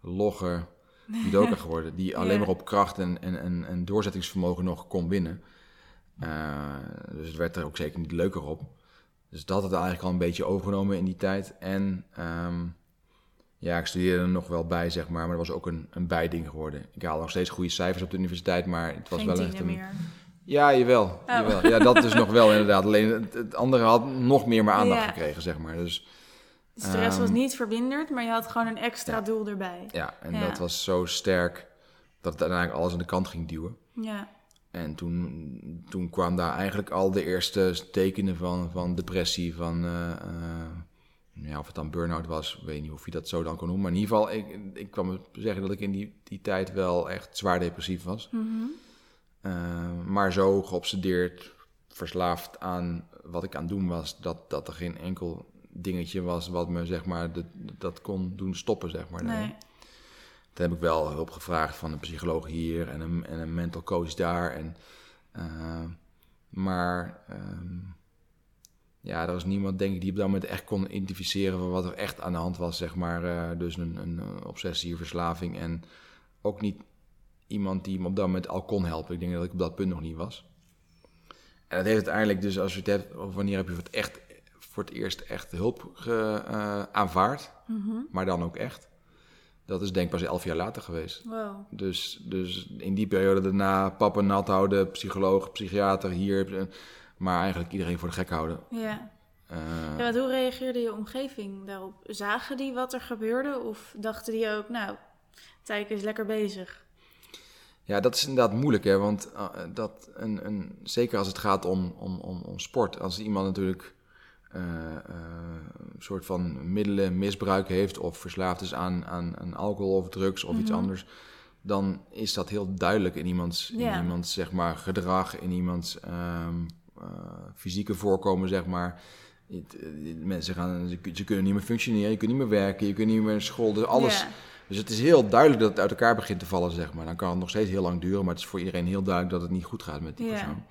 logge judoka <laughs> geworden. Die alleen Ja. maar op kracht en, en, en, en doorzettingsvermogen nog kon winnen. Uh, dus het werd er ook zeker niet leuker op. Dus dat had eigenlijk al een beetje overgenomen in die tijd. En um, ja, ik studeerde er nog wel bij, zeg maar. Maar dat was ook een, een bijding geworden. Ik haalde nog steeds goede cijfers op de universiteit, maar het was Geen wel echt een... meer. Ja, jawel, Oh. jawel. Ja, dat is nog wel <laughs> inderdaad. Alleen het, het andere had nog meer mijn aandacht Ja. gekregen, zeg maar. Dus De stress was Ehm, niet verminderd, maar je had gewoon een extra ja. doel erbij. ja, en Ja. dat was zo sterk dat het uiteindelijk alles aan de kant ging duwen. Ja. En toen, toen kwamen daar eigenlijk al de eerste tekenen van, van depressie, van... eh, eh, ja, of het dan burn-out was, ik weet niet of je dat zo dan kon noemen. Maar in ieder geval, ik, ik kan zeggen dat ik in die, die tijd wel echt zwaar depressief was. Mhm. Uh, maar zo geobsedeerd, verslaafd aan wat ik aan het doen was, dat, dat er geen enkel dingetje was wat me zeg maar de, dat kon doen stoppen, zeg maar. Nee. Toen heb ik wel hulp gevraagd van een psycholoog hier en een, en een mental coach daar. En, uh, maar um, ja, er was niemand denk ik die op dat moment echt kon identificeren van wat er echt aan de hand was, zeg maar. Uh, dus een, een obsessie, verslaving en ook niet iemand die me op dat moment al kon helpen. Ik denk dat ik op dat punt nog niet was. En dat heeft uiteindelijk dus, als je het hebt over wanneer heb je voor het, echt, voor het eerst echt hulp ge, uh, aanvaard, Mm -hmm. maar dan ook echt. Dat is denk ik pas elf jaar later geweest. Wow. Dus, dus in die periode daarna papa nat houden, psycholoog, psychiater hier. Maar eigenlijk iedereen voor de gek houden. Ja. Uh, ja want hoe reageerde je omgeving daarop? Zagen die wat er gebeurde? Of dachten die ook, nou, Tijke is lekker bezig? Ja, dat is inderdaad moeilijk, hè? want uh, dat een, een, zeker als het gaat om, om, om, om sport, als iemand natuurlijk uh, een soort van middelen misbruik heeft of verslaafd is aan, aan, aan alcohol of drugs of mm -hmm. iets anders, dan is dat heel duidelijk in iemands, in iemands zeg maar, gedrag, in iemands um, fysieke voorkomen, zeg maar. Mensen gaan, ze, ze, kunnen niet meer functioneren, je kunt niet meer werken, je kunt niet meer naar school, dus alles. Dus het is heel duidelijk dat het uit elkaar begint te vallen, zeg maar. Dan kan het nog steeds heel lang duren, maar het is voor iedereen heel duidelijk dat het niet goed gaat met die persoon.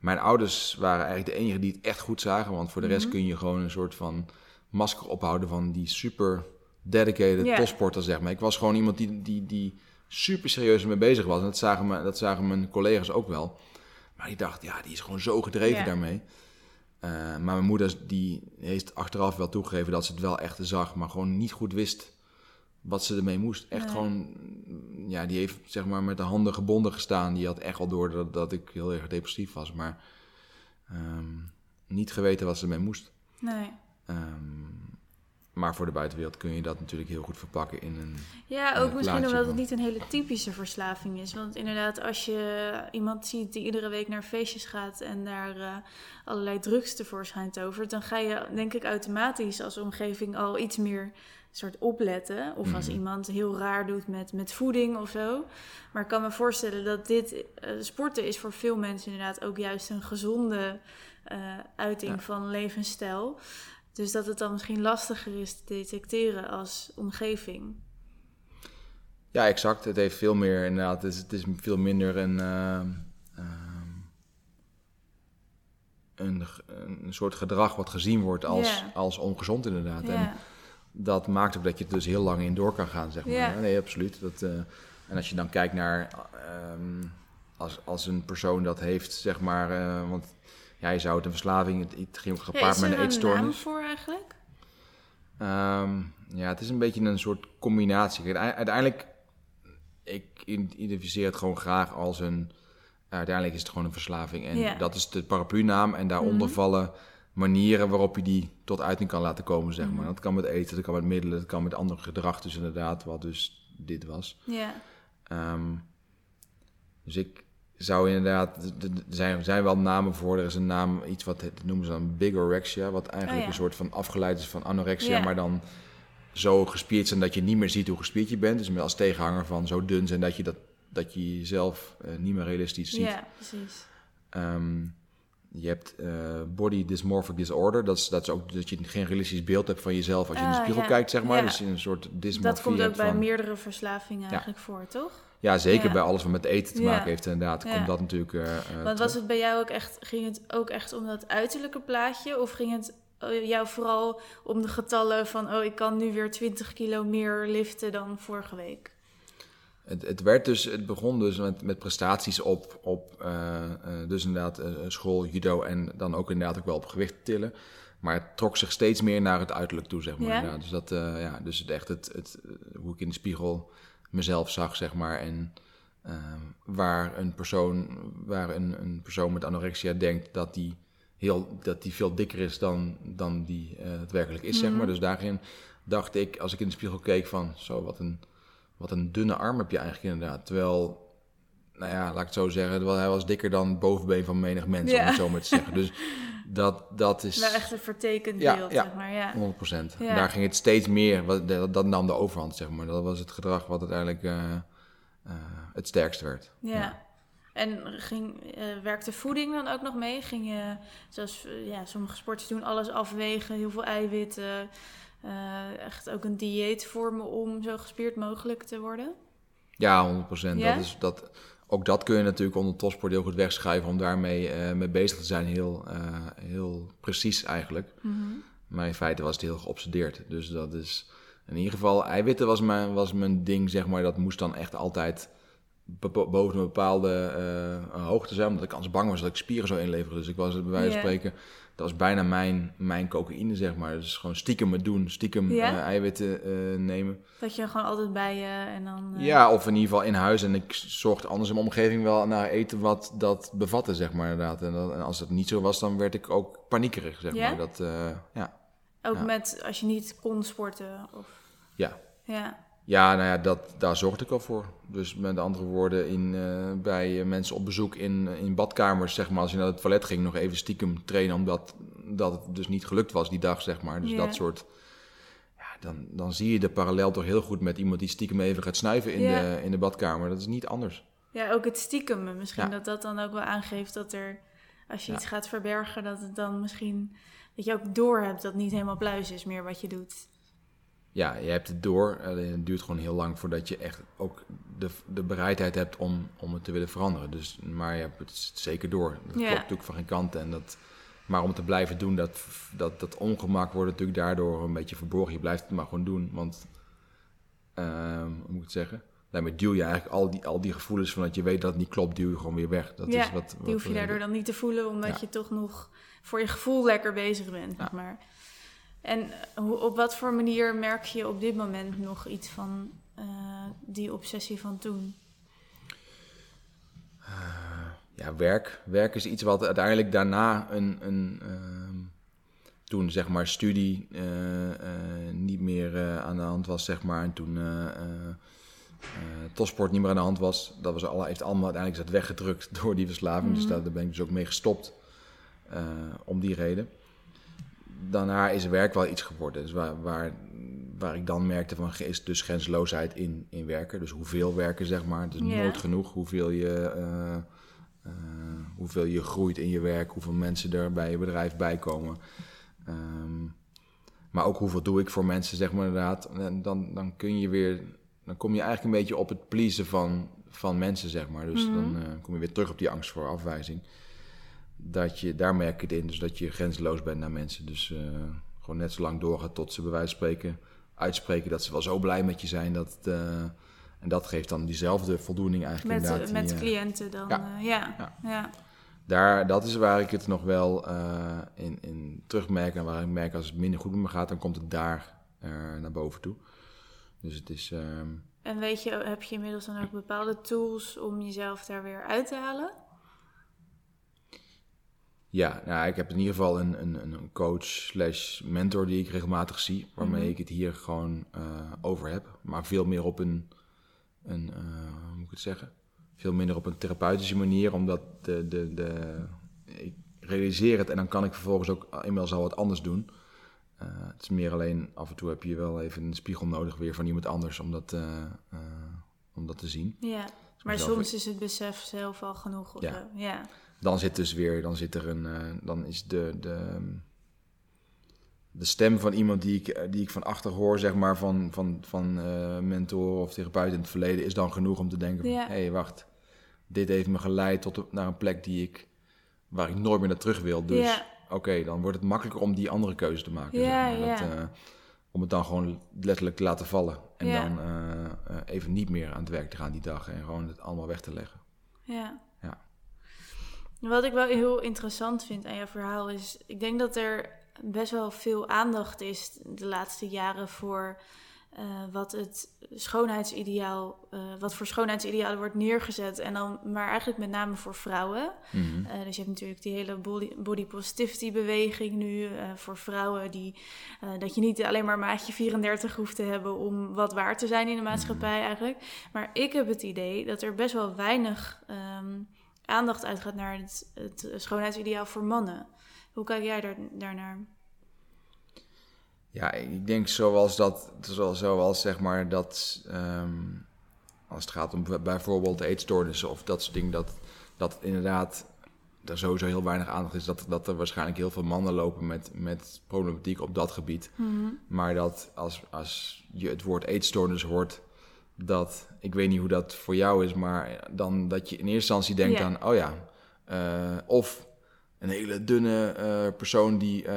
Mijn ouders waren eigenlijk de enigen die het echt goed zagen, want voor de rest Mhm. kun je gewoon een soort van masker ophouden van die super dedicated Ja. topsporter, zeg maar. Ik was gewoon iemand die, die, die super serieus mee bezig was. En dat zagen, me, dat zagen mijn collega's ook wel. Maar die dacht, ja, die is gewoon zo gedreven daarmee. Uh, maar mijn moeder die heeft achteraf wel toegegeven dat ze het wel echt zag, maar gewoon niet goed wist wat ze ermee moest. Echt Nee. gewoon, ja, die heeft zeg maar met de handen gebonden gestaan. Die had echt wel door dat, dat ik heel erg depressief was, maar um, niet geweten wat ze ermee moest. Nee. Um, maar voor de buitenwereld kun je dat natuurlijk heel goed verpakken in een. Ja, een ook misschien omdat het niet een hele typische verslaving is. Want inderdaad, als je iemand ziet die iedere week naar feestjes gaat en daar eh, allerlei drugs tevoorschijn tovert, dan ga je denk ik automatisch als omgeving al iets meer soort opletten. Of als Mhm. iemand heel raar doet met, met voeding of zo. Maar ik kan me voorstellen dat dit eh, sporten is voor veel mensen inderdaad ook juist een gezonde eh, uiting Ja. van levensstijl. Dus dat het dan misschien lastiger is te detecteren als omgeving. Ja, exact. Het heeft veel meer inderdaad. Het is, het is veel minder een. ehm, ehm, een, een soort gedrag wat gezien wordt als, als ongezond inderdaad. En dat maakt ook dat je er dus heel lang in door kan gaan, zeg maar. Ja. Nee, absoluut. Dat, eh, en als je dan kijkt naar... ehm, als, als een persoon dat heeft, zeg maar... eh, want ja, je zou het een verslaving, het, het ging ook Ja, gepaard is met er een een naam eetstoornis. voor eigenlijk? Ehm, ja, het is een beetje een soort combinatie. Uiteindelijk, ik identificeer het gewoon graag als een... Uiteindelijk is het gewoon een verslaving. En Ja. dat is de paraplu-naam. En daaronder Mhm. vallen manieren waarop je die tot uiting kan laten komen, zeg maar. Mhm. Dat kan met eten, dat kan met middelen, dat kan met ander gedrag. Dus inderdaad, wat dus dit was. Ja. Ehm, dus ik zou inderdaad, er zijn, er zijn wel namen voor. Er is een naam, iets wat noemen ze dan bigorexia, wat eigenlijk Oh ja. een soort van afgeleid is van anorexia, maar dan zo gespierd zijn dat je niet meer ziet hoe gespierd je bent. Dus als tegenhanger van zo dun zijn dat je, dat, dat je jezelf eh, niet meer realistisch ziet. ja, precies. Ehm, je hebt eh, body dysmorphic disorder. Dat is, dat is ook dat je geen realistisch beeld hebt van jezelf als je in de Ah, spiegel ja. kijkt, zeg maar. Ja. Dus je een soort dysmorfie Dat komt ook bij van... meerdere verslavingen eigenlijk voor, toch? Ja, zeker bij alles wat met eten te maken heeft, inderdaad. Komt dat natuurlijk. eh, Want was het bij jou ook echt, ging het ook echt om dat uiterlijke plaatje? Of ging het jou vooral om de getallen van, oh, ik kan nu weer 20 kilo meer liften dan vorige week? Het, het, werd dus, het begon dus met, met prestaties op, op eh, eh, dus inderdaad eh, school, judo en dan ook inderdaad ook wel op gewicht tillen. Maar het trok zich steeds meer naar het uiterlijk toe, zeg maar. Ja? Ja, dus dat, ja, dus het echt het, het, hoe ik in de spiegel mezelf zag, zeg maar. En eh, waar een persoon, waar een, een persoon met anorexia denkt dat die heel, dat die veel dikker is dan, dan die het werkelijk is, zeg Mhm. maar. Dus daarin dacht ik, als ik in de spiegel keek van, zo, wat een, wat een dunne arm heb je eigenlijk inderdaad. Terwijl, nou ja, laat ik het zo zeggen, hij was dikker dan het bovenbeen van menig mens, om Ja. het zo maar te zeggen. Dus <laughs> dat, dat is... Wel echt een vertekend beeld, ja. zeg maar, ja. 100 procent. Ja. Daar ging het steeds meer, wat- dat, dat nam de overhand, zeg maar. Dat was het gedrag wat uiteindelijk eh, het sterkst werd. Ja. En ging, eh, werkte voeding dan ook nog mee? Ging je, zoals ja, sommige sporters doen, alles afwegen, heel veel eiwitten, eh, echt ook een dieet vormen om zo gespierd mogelijk te worden? Ja, 100 procent. Ja? Dat is, dat, ook dat kun je natuurlijk onder topsport heel goed wegschrijven om daarmee eh, mee bezig te zijn. Heel, eh, heel precies eigenlijk. Maar in feite was het heel geobsedeerd. Dus dat is in ieder geval, eiwitten was mijn, was mijn ding, zeg maar. Dat moest dan echt altijd boven een bepaalde hoogte zijn. Omdat ik anders bang was dat ik spieren zou inleveren. Dus ik was bij wijze van spreken, dat was bijna mijn, mijn cocaïne, zeg maar. Dus gewoon stiekem het doen, stiekem Ja? eh, eiwitten eh, nemen. Dat je gewoon altijd bij je en dan... eh, Ja, of in ieder geval in huis. En ik zorgde anders in mijn omgeving wel naar eten wat dat bevatte, zeg maar inderdaad. En, dat- en als het niet zo was, dan werd ik ook paniekerig, zeg Ja? maar. Dat, ja. Ook Ja. met als je niet kon sporten. Of, Ja. ja. Ja, nou ja, dat, daar zorgde ik al voor. Dus met andere woorden, in, eh, bij eh, mensen op bezoek in, in badkamers, zeg maar, als je naar het toilet ging, nog even stiekem trainen, omdat dat het dus niet gelukt was die dag, zeg maar. Dus dat soort. Ja, dan, dan zie je de parallel toch heel goed met iemand die stiekem even gaat snuiven in, de, in de badkamer. Dat is niet anders. ja, ook het stiekem. Misschien Ja. dat dat dan ook wel aangeeft dat er... Als je Ja. iets gaat verbergen, dat het dan misschien... Dat je ook door hebt dat niet helemaal pluis is meer wat je doet. Ja, je hebt het door. Alleen het duurt gewoon heel lang voordat je echt ook de, de bereidheid hebt om, om het te willen veranderen. Dus, maar je hebt het zeker door. Dat Ja. klopt natuurlijk van geen kant. En dat, maar om het te blijven doen, dat, dat, dat ongemak wordt natuurlijk daardoor een beetje verborgen. Je blijft het maar gewoon doen. Want, ehm, hoe moet ik het zeggen? Daarmee duw je eigenlijk al die, al die gevoelens van dat je weet dat het niet klopt, duw je gewoon weer weg. Dat ja, is wat, wat die hoef je we- daardoor dan niet te voelen, omdat Ja. je toch nog voor je gevoel lekker bezig bent. Zeg Ja. maar. En eh, op wat voor manier merk je op dit moment nog iets van eh, die obsessie van toen? ja, werk. Werk is iets wat uiteindelijk daarna een, een ehm, toen zeg maar studie eh, eh, niet meer eh, aan de hand was, zeg maar. En toen eh eh, eh, topsport niet meer aan de hand was. Dat was alle, heeft allemaal uiteindelijk is dat weggedrukt <laughs> door die verslaving. Dus Mhm. daar, daar ben ik dus ook mee gestopt. eh, om die reden. Daarna is werk wel iets geworden. Dus waar, waar, waar ik dan merkte van is dus grenzeloosheid in, in werken. Dus hoeveel werken, zeg maar. Het is nooit genoeg hoeveel je, eh, eh, hoeveel je groeit in je werk, hoeveel mensen er bij je bedrijf bij komen. Ehm, maar ook hoeveel doe ik voor mensen, zeg maar inderdaad. En dan, dan kun je weer, dan kom je eigenlijk een beetje op het pleasen van, van mensen, zeg maar. Dus Mhm. dan eh, kom je weer terug op die angst voor afwijzing. Dat je, daar merk ik het in, dus dat je grenzeloos bent naar mensen. Dus eh, gewoon net zo lang doorgaan tot ze bij wijze van spreken uitspreken dat ze wel zo blij met je zijn. Dat, eh, en dat geeft dan diezelfde voldoening eigenlijk Met, inderdaad. met die, eh, cliënten dan? ja. eh, ja. Ja. ja. daar, dat is waar ik het nog wel in, in terugmerk. En waar ik merk als het minder goed met me gaat, dan komt het daar naar boven toe. Dus het is. Uh, en weet je, heb je inmiddels dan ook bepaalde tools om jezelf daar weer uit te halen? Ja, nou, ik heb in ieder geval een, een, een coach slash mentor die ik regelmatig zie, waarmee mhm. ik het hier gewoon uh, over heb. Maar veel meer op een, een uh, hoe moet ik het zeggen? Veel minder op een therapeutische manier, omdat de, de, de, ik realiseer het en dan kan ik vervolgens ook inmiddels al wat anders doen. Uh, het is meer alleen af en toe heb je wel even een spiegel nodig weer van iemand anders om dat, om dat te zien. Ja, maar soms is het besef zelf al genoeg. Of ja. ja dan zit dus weer, dan zit er een, uh, dan is de, de, de stem van iemand die ik, eh, die ik van achter hoor, zeg maar, van, van, van uh, mentor of therapeut in het verleden, is dan genoeg om te denken van, hé, hey, wacht, dit heeft me geleid tot naar een plek die ik, waar ik nooit meer naar terug wil. Dus ja. oké, dan wordt het makkelijker om die andere keuze te maken. Ja, zeg maar. dat, om het dan gewoon letterlijk te laten vallen. En dan even niet meer aan het werk te gaan die dag en gewoon het allemaal weg te leggen. Ja. Wat ik wel heel interessant vind aan jouw verhaal is, ik denk dat er best wel veel aandacht is de laatste jaren voor uh, wat het schoonheidsideaal, uh, wat voor schoonheidsidealen wordt neergezet. En dan maar eigenlijk met name voor vrouwen. Mm -hmm. uh, dus je hebt natuurlijk die hele body, body positivity beweging nu voor vrouwen. Die, dat je niet alleen maar maatje 34 hoeft te hebben om wat waar te zijn in de maatschappij mhm. eigenlijk. Maar ik heb het idee dat er best wel weinig um, aandacht uitgaat naar het, het schoonheidsideaal voor mannen. Hoe kijk jij daar, daarnaar? Ja, ik denk zoals dat, zoals, zoals zeg maar dat, um, als het gaat om bijvoorbeeld eetstoornissen of dat soort dingen, dat, dat inderdaad er sowieso heel weinig aandacht is. Dat, dat er waarschijnlijk heel veel mannen lopen met, met problematiek op dat gebied. Mm Maar dat als, als je het woord eetstoornis hoort, dat, ik weet niet hoe dat voor jou is, maar dan dat je in eerste instantie denkt aan, oh ja, uh, of een hele dunne uh, persoon die, uh,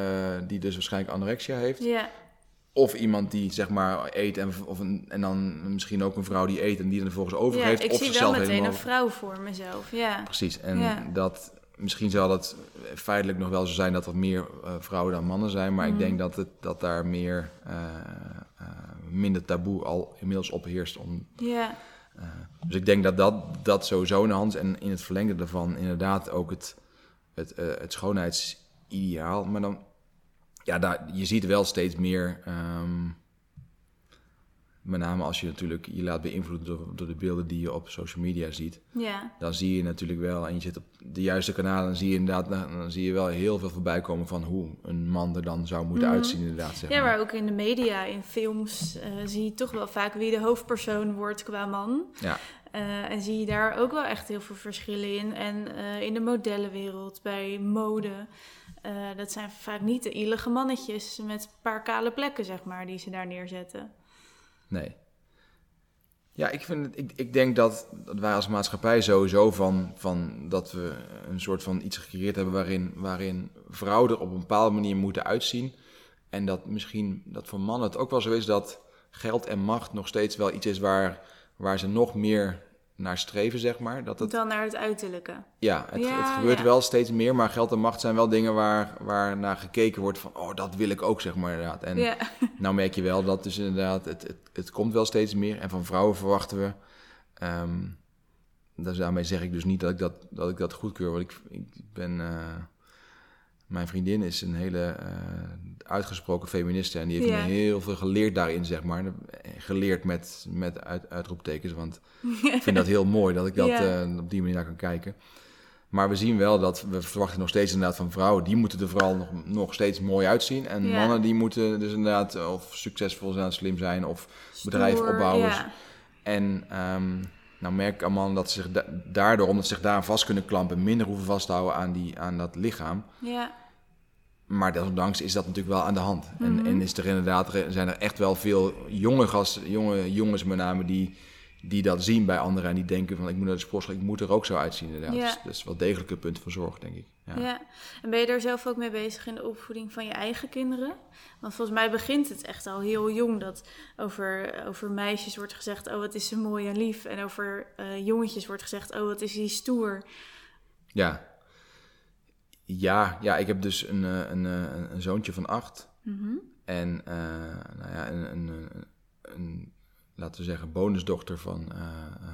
die dus waarschijnlijk anorexia heeft. Ja. Of iemand die zeg maar eet en, of een, en dan misschien ook een vrouw die eet en die dan vervolgens overgeeft. Ja, ik of zie wel meteen helemaal... een vrouw voor mezelf, ja. Precies, en dat, misschien zal dat feitelijk nog wel zo zijn dat er meer vrouwen dan mannen zijn, maar ik mhm. denk dat, het, dat daar meer minder taboe al inmiddels opheerst. Om, ja. Uh, dus ik denk dat, dat dat sowieso de hand. En in het verlengde daarvan inderdaad ook het, het, uh, het schoonheidsideaal. Maar dan, ja, daar, je ziet wel steeds meer um, met name als je natuurlijk je laat beïnvloeden door, door, de beelden die je op social media ziet. Ja. Dan zie je natuurlijk wel, en je zit op de juiste kanalen, dan zie je inderdaad, dan zie je wel heel veel voorbij komen van hoe een man er dan zou moeten mhm. uitzien inderdaad. Zeg maar. Ja, maar ook in de media, in films, uh, zie je toch wel vaak wie de hoofdpersoon wordt qua man. Ja. Uh, en zie je daar ook wel echt heel veel verschillen in. En uh, in de modellenwereld, bij mode. dat zijn vaak niet de ielige mannetjes met een paar kale plekken, zeg maar, die ze daar neerzetten. Nee. Ja, ik, vind het, ik, ik denk dat, dat wij als maatschappij sowieso van, van dat we een soort van iets gecreëerd hebben waarin, waarin vrouwen er op een bepaalde manier moeten uitzien. En dat misschien dat voor mannen het ook wel zo is dat geld en macht nog steeds wel iets is waar, waar ze nog meer naar streven, zeg maar. Dat het... Dan naar het uiterlijke. Ja, het, het gebeurt wel steeds meer, maar geld en macht zijn wel dingen waar, waar naar gekeken wordt van, oh, dat wil ik ook, zeg maar inderdaad. En ja. <laughs> nou merk je wel dat dus inderdaad, het, het, het komt wel steeds meer. En van vrouwen verwachten we, um, dus daarmee zeg ik dus niet dat ik dat, dat, ik dat goedkeur, want ik, ik ben... Uh, mijn vriendin is een hele uh, uitgesproken feministe en die heeft me heel veel geleerd daarin, zeg maar. Geleerd met, met uit, uitroeptekens, want ik vind dat heel mooi dat ik dat <laughs> uh, op die manier naar kan kijken. Maar we zien wel dat we verwachten nog steeds inderdaad van vrouwen, die moeten er vooral nog, nog steeds mooi uitzien. En mannen die moeten dus inderdaad of succesvol zijn, slim zijn of bedrijf opbouwen. En um, nou merk ik aan mannen dat ze zich daardoor, omdat ze zich daar vast kunnen klampen, minder hoeven vasthouden aan, die, aan dat lichaam. Ja. Maar desondanks is dat natuurlijk wel aan de hand. en, Mhm. en is er inderdaad, zijn er echt wel veel jonge, gasten, jonge jongens met name die, die dat zien bij anderen en die denken van ik moet naar de sportschool, ik moet er ook zo uitzien inderdaad. Ja. Dus dat is wel degelijk een punt van zorg, denk ik. Ja. Ja. En ben je daar zelf ook mee bezig in de opvoeding van je eigen kinderen? Want volgens mij begint het echt al heel jong dat over, over meisjes wordt gezegd, oh wat is ze mooi en lief. En over eh, jongetjes wordt gezegd, oh wat is die stoer. Ja. Ja, ja, ik heb dus een, eh, een, een, een zoontje van acht. Mhm. En uh, nou ja, een, een, een, een, laten we zeggen, bonusdochter van uh, uh,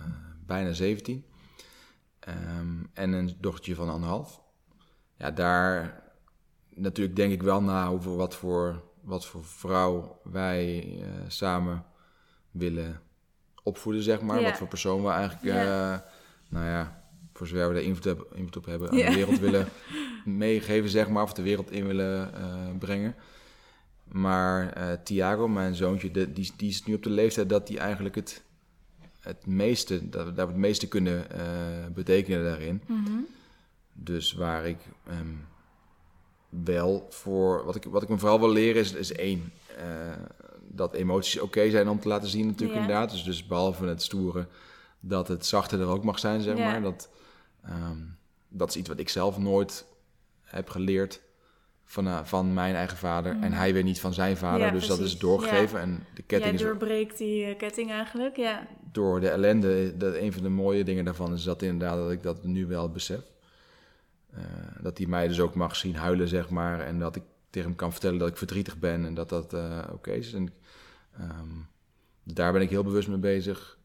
bijna 17. Um, en een dochtertje van anderhalf. Ja, daar natuurlijk denk ik wel na over wat voor, wat voor vrouw wij samen willen opvoeden, zeg maar. Ja. Wat voor persoon we eigenlijk, Ja. nou ja, voor zover we daar invloed, op hebben, aan de wereld <laughs> willen meegeven, zeg maar, of de wereld in willen brengen. Maar uh, Thiago, mijn zoontje, de, die, die is nu op de leeftijd dat hij eigenlijk het, het meeste, dat we daar het meeste kunnen uh, betekenen daarin. Mm -hmm. Dus waar ik um, wel voor, wat ik, wat ik me vooral wil leren is, is één, dat emoties oké okay zijn om te laten zien natuurlijk inderdaad. Dus, dus behalve het stoere, dat het zachte er ook mag zijn, zeg maar. Dat, um, dat is iets wat ik zelf nooit heb geleerd van, uh, van mijn eigen vader. Mhm. En hij weer niet van zijn vader. Ja, dus dat is doorgegeven. En de ketting doorbreekt die eh, ketting eigenlijk, ja. door de ellende. Dat een van de mooie dingen daarvan is dat inderdaad dat ik dat nu wel besef. Uh, dat hij mij dus ook mag zien huilen, zeg maar. En dat ik tegen hem kan vertellen dat ik verdrietig ben en dat dat oké is. En um, daar ben ik heel bewust mee bezig.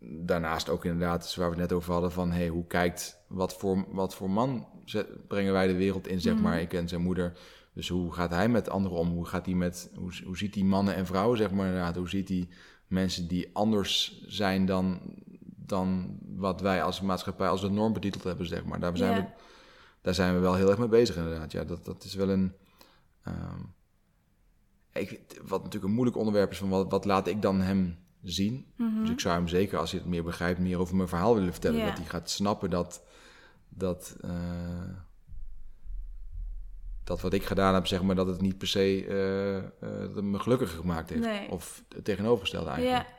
Daarnaast ook inderdaad, waar we het net over hadden, van hey, hoe kijkt, wat voor, wat voor man brengen wij de wereld in, zeg maar. Ik en zijn moeder. Dus hoe gaat hij met anderen om? Hoe, gaat hij met, hoe, hoe ziet hij mannen en vrouwen, zeg maar, inderdaad? Hoe ziet hij mensen die anders zijn dan, dan wat wij als maatschappij als de norm betiteld hebben, zeg maar. Daar zijn, we, daar zijn we wel heel erg mee bezig, inderdaad. Ja, dat, dat is wel een... Um, ik, wat natuurlijk een moeilijk onderwerp is van wat, wat laat ik dan hem zien. Mhm. Dus ik zou hem zeker, als hij het meer begrijpt, meer over mijn verhaal willen vertellen. Ja. Dat hij gaat snappen dat, dat, uh, dat wat ik gedaan heb, zeg maar, dat het niet per se uh, uh, dat me gelukkiger gemaakt heeft. Nee. Of het tegenovergestelde eigenlijk. Ja.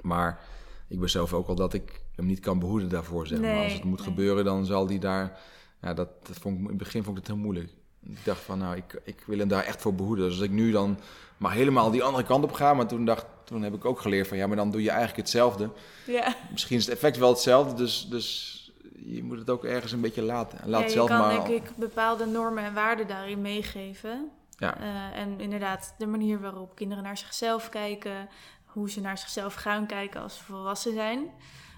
Maar ik besef ook al dat ik hem niet kan behoeden daarvoor, zeg maar. Als het moet nee. gebeuren, dan zal hij daar... Ja, dat, dat vond ik, in het begin vond ik het heel moeilijk. Ik dacht van, nou, ik, ik wil hem daar echt voor behoeden. Dus als ik nu dan maar helemaal die andere kant op ga... Maar toen, dacht, toen heb ik ook geleerd van, ja, maar dan doe je eigenlijk hetzelfde. Ja. Misschien is het effect wel hetzelfde, dus, dus je moet het ook ergens een beetje laten. En laat ja, je zelf kan maar... denk ik bepaalde normen en waarden daarin meegeven. Ja. Uh, en inderdaad, de manier waarop kinderen naar zichzelf kijken, hoe ze naar zichzelf gaan kijken als ze volwassen zijn.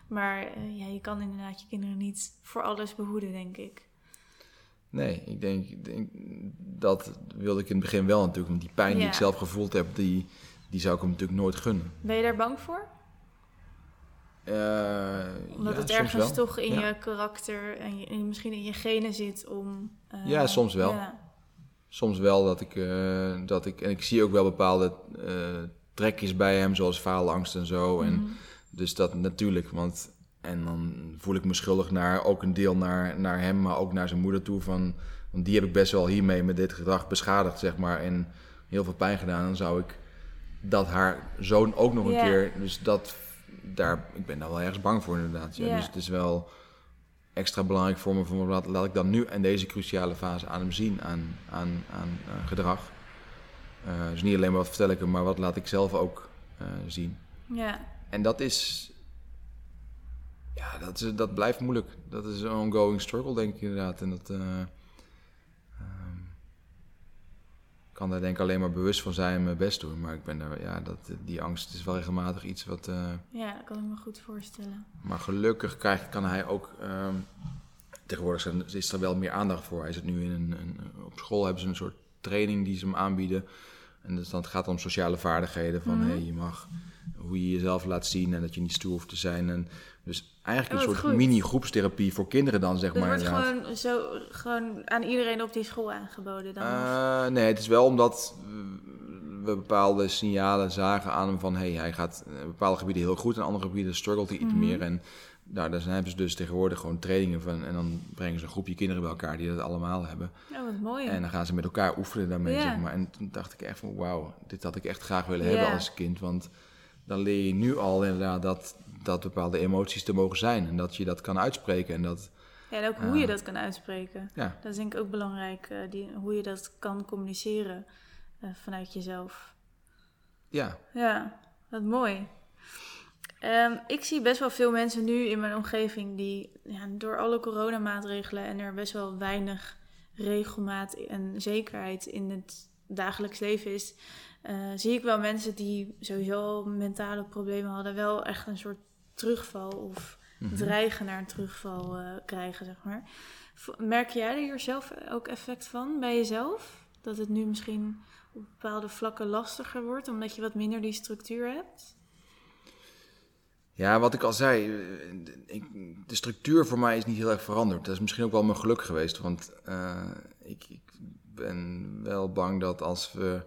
Maar uh, ja, je kan inderdaad je kinderen niet voor alles behoeden, denk ik. Nee, ik denk, dat wilde ik in het begin wel natuurlijk. Want die pijn die ik zelf gevoeld heb, die, die zou ik hem natuurlijk nooit gunnen. Ben je daar bang voor? Uh, Omdat ja, het ergens toch in Ja. je karakter en, je, misschien in je genen zit om... uh, Ja, soms wel. Ja. Soms wel dat ik, uh, dat ik... En ik zie ook wel bepaalde trekjes bij hem, zoals faalangst en zo. En Mhm. dus dat natuurlijk, want... En dan voel ik me schuldig naar ook een deel naar, naar hem, maar ook naar zijn moeder toe. Van, want die heb ik best wel hiermee met dit gedrag beschadigd, zeg maar. En heel veel pijn gedaan. Dan zou ik dat haar zoon ook nog een keer... Dus dat, daar, ik ben daar wel ergens bang voor inderdaad. Ja. Dus het is wel extra belangrijk voor me. Van, laat, laat ik dan nu in deze cruciale fase aan hem zien, aan, aan, aan uh, gedrag. Uh, dus niet alleen maar wat vertel ik hem, maar wat laat ik zelf ook uh, zien. ja. En dat is... Ja, dat, is, dat blijft moeilijk. Dat is een ongoing struggle, denk ik inderdaad. En dat... Uh, um, kan daar denk ik alleen maar bewust van zijn en mijn best doen. Maar ik ben daar, ja, dat, die angst is wel regelmatig iets wat... Uh, ja, dat kan ik me goed voorstellen. maar gelukkig krijgt, kan hij ook... Um, tegenwoordig is er wel meer aandacht voor. Hij zit nu in een, een... Op school hebben ze een soort training die ze hem aanbieden. En dus dan gaat het om sociale vaardigheden. Van, Mhm. hé, hey, je mag... Hoe je jezelf laat zien en dat je niet stoer hoeft te zijn. En dus eigenlijk Oh, een soort goed. mini-groepstherapie voor kinderen dan, zeg maar. wordt gewoon, zo, gewoon aan iedereen op die school aangeboden dan? Uh, nee, het is wel omdat we bepaalde signalen zagen aan hem van... hé, hey, hij gaat in bepaalde gebieden heel goed en andere gebieden struggelt hij iets Mhm. meer. En nou, daar hebben ze dus tegenwoordig gewoon trainingen van... en dan brengen ze een groepje kinderen bij elkaar die dat allemaal hebben. Oh, wat mooi. En dan gaan ze met elkaar oefenen daarmee, zeg maar. En toen dacht ik echt van, wauw, dit had ik echt graag willen hebben als kind. Want dan leer je nu al inderdaad dat, dat bepaalde emoties te mogen zijn. En dat je dat kan uitspreken. En dat, Ja, en ook hoe je dat kan uitspreken. ja, Dat is denk ik ook belangrijk, eh, die, hoe je dat kan communiceren eh, vanuit jezelf. ja, Ja, wat mooi. Ehm, ik zie best wel veel mensen nu in mijn omgeving die ja, door alle coronamaatregelen en er best wel weinig regelmaat en zekerheid in het dagelijks leven is, eh, zie ik wel mensen die sowieso mentale problemen hadden, wel echt een soort terugval of Mhm. dreigen naar een terugval eh, krijgen, zeg maar. Merk jij er hier zelf ook effect van bij jezelf? Dat het nu misschien op bepaalde vlakken lastiger wordt, omdat je wat minder die structuur hebt? Ja, wat ik al zei, eh, ik, de structuur voor mij is niet heel erg veranderd. Dat is misschien ook wel mijn geluk geweest, want ik, ik ben wel bang dat als we,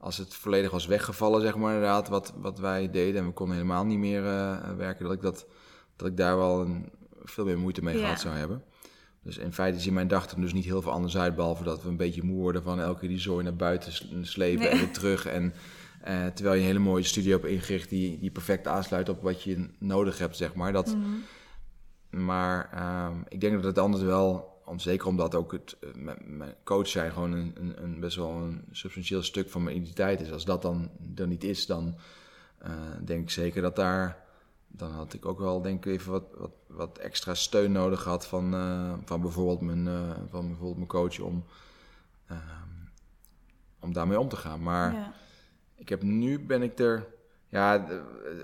als het volledig was weggevallen, zeg maar inderdaad, wat, wat wij deden en we konden helemaal niet meer eh, werken, dat ik, dat, dat ik daar wel een, veel meer moeite mee Ja. gehad zou hebben. Dus in feite ziet mijn dag er dus niet heel veel anders uit, behalve dat we een beetje moe worden van elke keer die zooi naar buiten slepen Nee. en weer terug. En eh, terwijl je een hele mooie studio hebt ingericht die, die perfect aansluit op wat je nodig hebt, zeg maar. Dat, Mhm. Maar ehm, ik denk dat het anders wel, om, zeker omdat ook het, eh, mijn, coach zijn gewoon een, een, een best wel een substantieel stuk van mijn identiteit is. Als dat dan er niet is, dan eh, denk ik zeker dat daar, dan had ik ook wel denk ik even wat, wat, wat extra steun nodig gehad van, eh, van, bijvoorbeeld mijn, van bijvoorbeeld mijn coach om, ehm, om daarmee om te gaan. Maar Ja. ik heb nu ben ik er. Ja,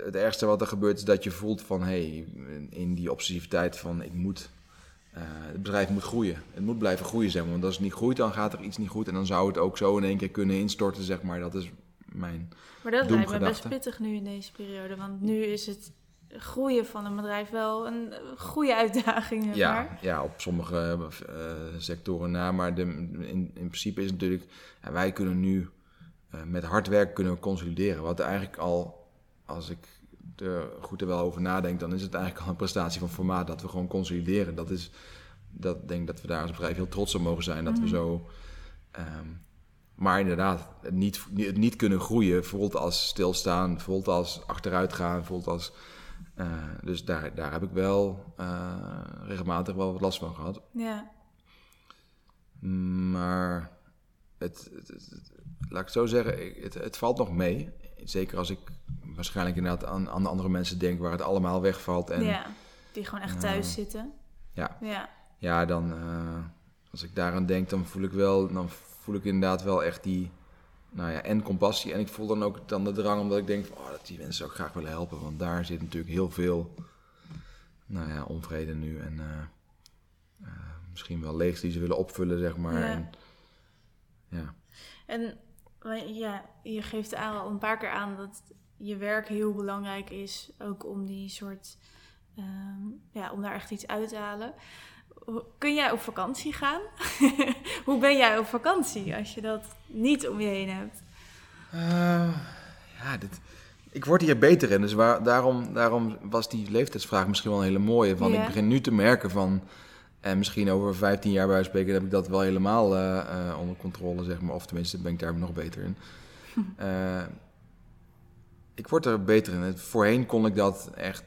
het ergste wat er gebeurt is dat je voelt van hé, hey, in die obsessiviteit van ik moet. Eh, het bedrijf moet groeien. Het moet blijven groeien, zeg maar. Want als het niet groeit, dan gaat er iets niet goed. En dan zou het ook zo in één keer kunnen instorten, zeg maar. Dat is mijn. Maar dat lijkt me best pittig nu in deze periode. Want nu is het groeien van een bedrijf wel een goede uitdaging. Ja, maar. ja, op sommige eh, sectoren na. Maar de, in, in principe is het natuurlijk. ja, wij kunnen nu eh, met hard werk kunnen we consolideren. Wat eigenlijk al, als ik er goed er wel over nadenk, dan is het eigenlijk al een prestatie van formaat dat we gewoon consolideren. Dat is, dat denk ik dat we daar als bedrijf heel trots op mogen zijn. Dat we Mhm. zo. ehm, maar inderdaad, het niet, het niet kunnen groeien voelt als stilstaan, voelt als achteruit gaan, voelt als. eh, dus daar, daar heb ik wel eh, regelmatig wel wat last van gehad. Ja. Maar het, het, het- het- laat ik het zo zeggen, het, het valt nog mee. Zeker als ik waarschijnlijk inderdaad aan, aan andere mensen denk waar het allemaal wegvalt. En ja, die gewoon echt thuis Ja. zitten. Ja. Ja. ja, dan eh, als ik daaraan denk, dan voel ik wel, dan voel ik inderdaad wel echt die, nou ja, en compassie. En ik voel dan ook dan de drang omdat ik denk, van, oh, dat die mensen zou ik graag willen helpen. Want daar zit natuurlijk heel veel, nou ja, onvrede nu. En eh, eh, misschien wel leegte die ze willen opvullen, zeg maar. Ja. En, ja. En ja, je geeft al een paar keer aan dat je werk heel belangrijk is. Ook om die soort, ehm, ja, om daar echt iets uit te halen. Kun jij op vakantie gaan? <laughs> Hoe ben jij op vakantie als je dat niet om je heen hebt? Eh, ja, dit, ik word hier beter in. Dus waar, daarom, daarom was die leeftijdsvraag misschien wel een hele mooie. Want Ja. ik begin nu te merken van... En misschien over 15 jaar bij van spreken heb ik dat wel helemaal eh, eh, onder controle, zeg maar. Of tenminste ben ik daar nog beter in. <laughs> ik word er beter in. Voorheen kon ik dat echt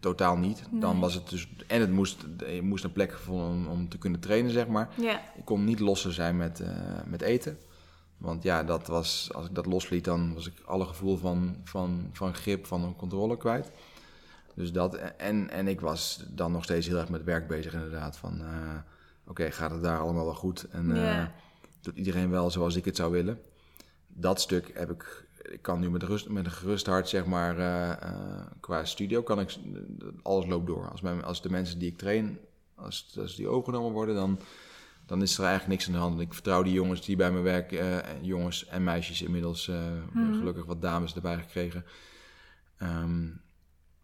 totaal niet. Dan was het dus... En het moest, je moest een plek gevonden om, om te kunnen trainen, zeg maar. Ja, Ik kon niet losser zijn met, eh, met eten. Want ja, dat was, als ik dat losliet, dan was ik alle gevoel van, van, van grip, van een controle kwijt. Dus dat, en, en ik was dan nog steeds heel erg met werk bezig inderdaad. Van, eh, oké, gaat het daar allemaal wel goed? En eh, doet iedereen wel zoals ik het zou willen? Dat stuk heb ik, ik kan nu met, rust, met een gerust hart, zeg maar, eh, eh, qua studio, kan ik, alles loopt door. Als, mijn, als de mensen die ik train, als, als die overgenomen worden, dan dan is er eigenlijk niks aan de hand. Ik vertrouw die jongens die bij me werken, eh, en jongens en meisjes inmiddels, Mhm. gelukkig wat dames erbij gekregen. Ehm,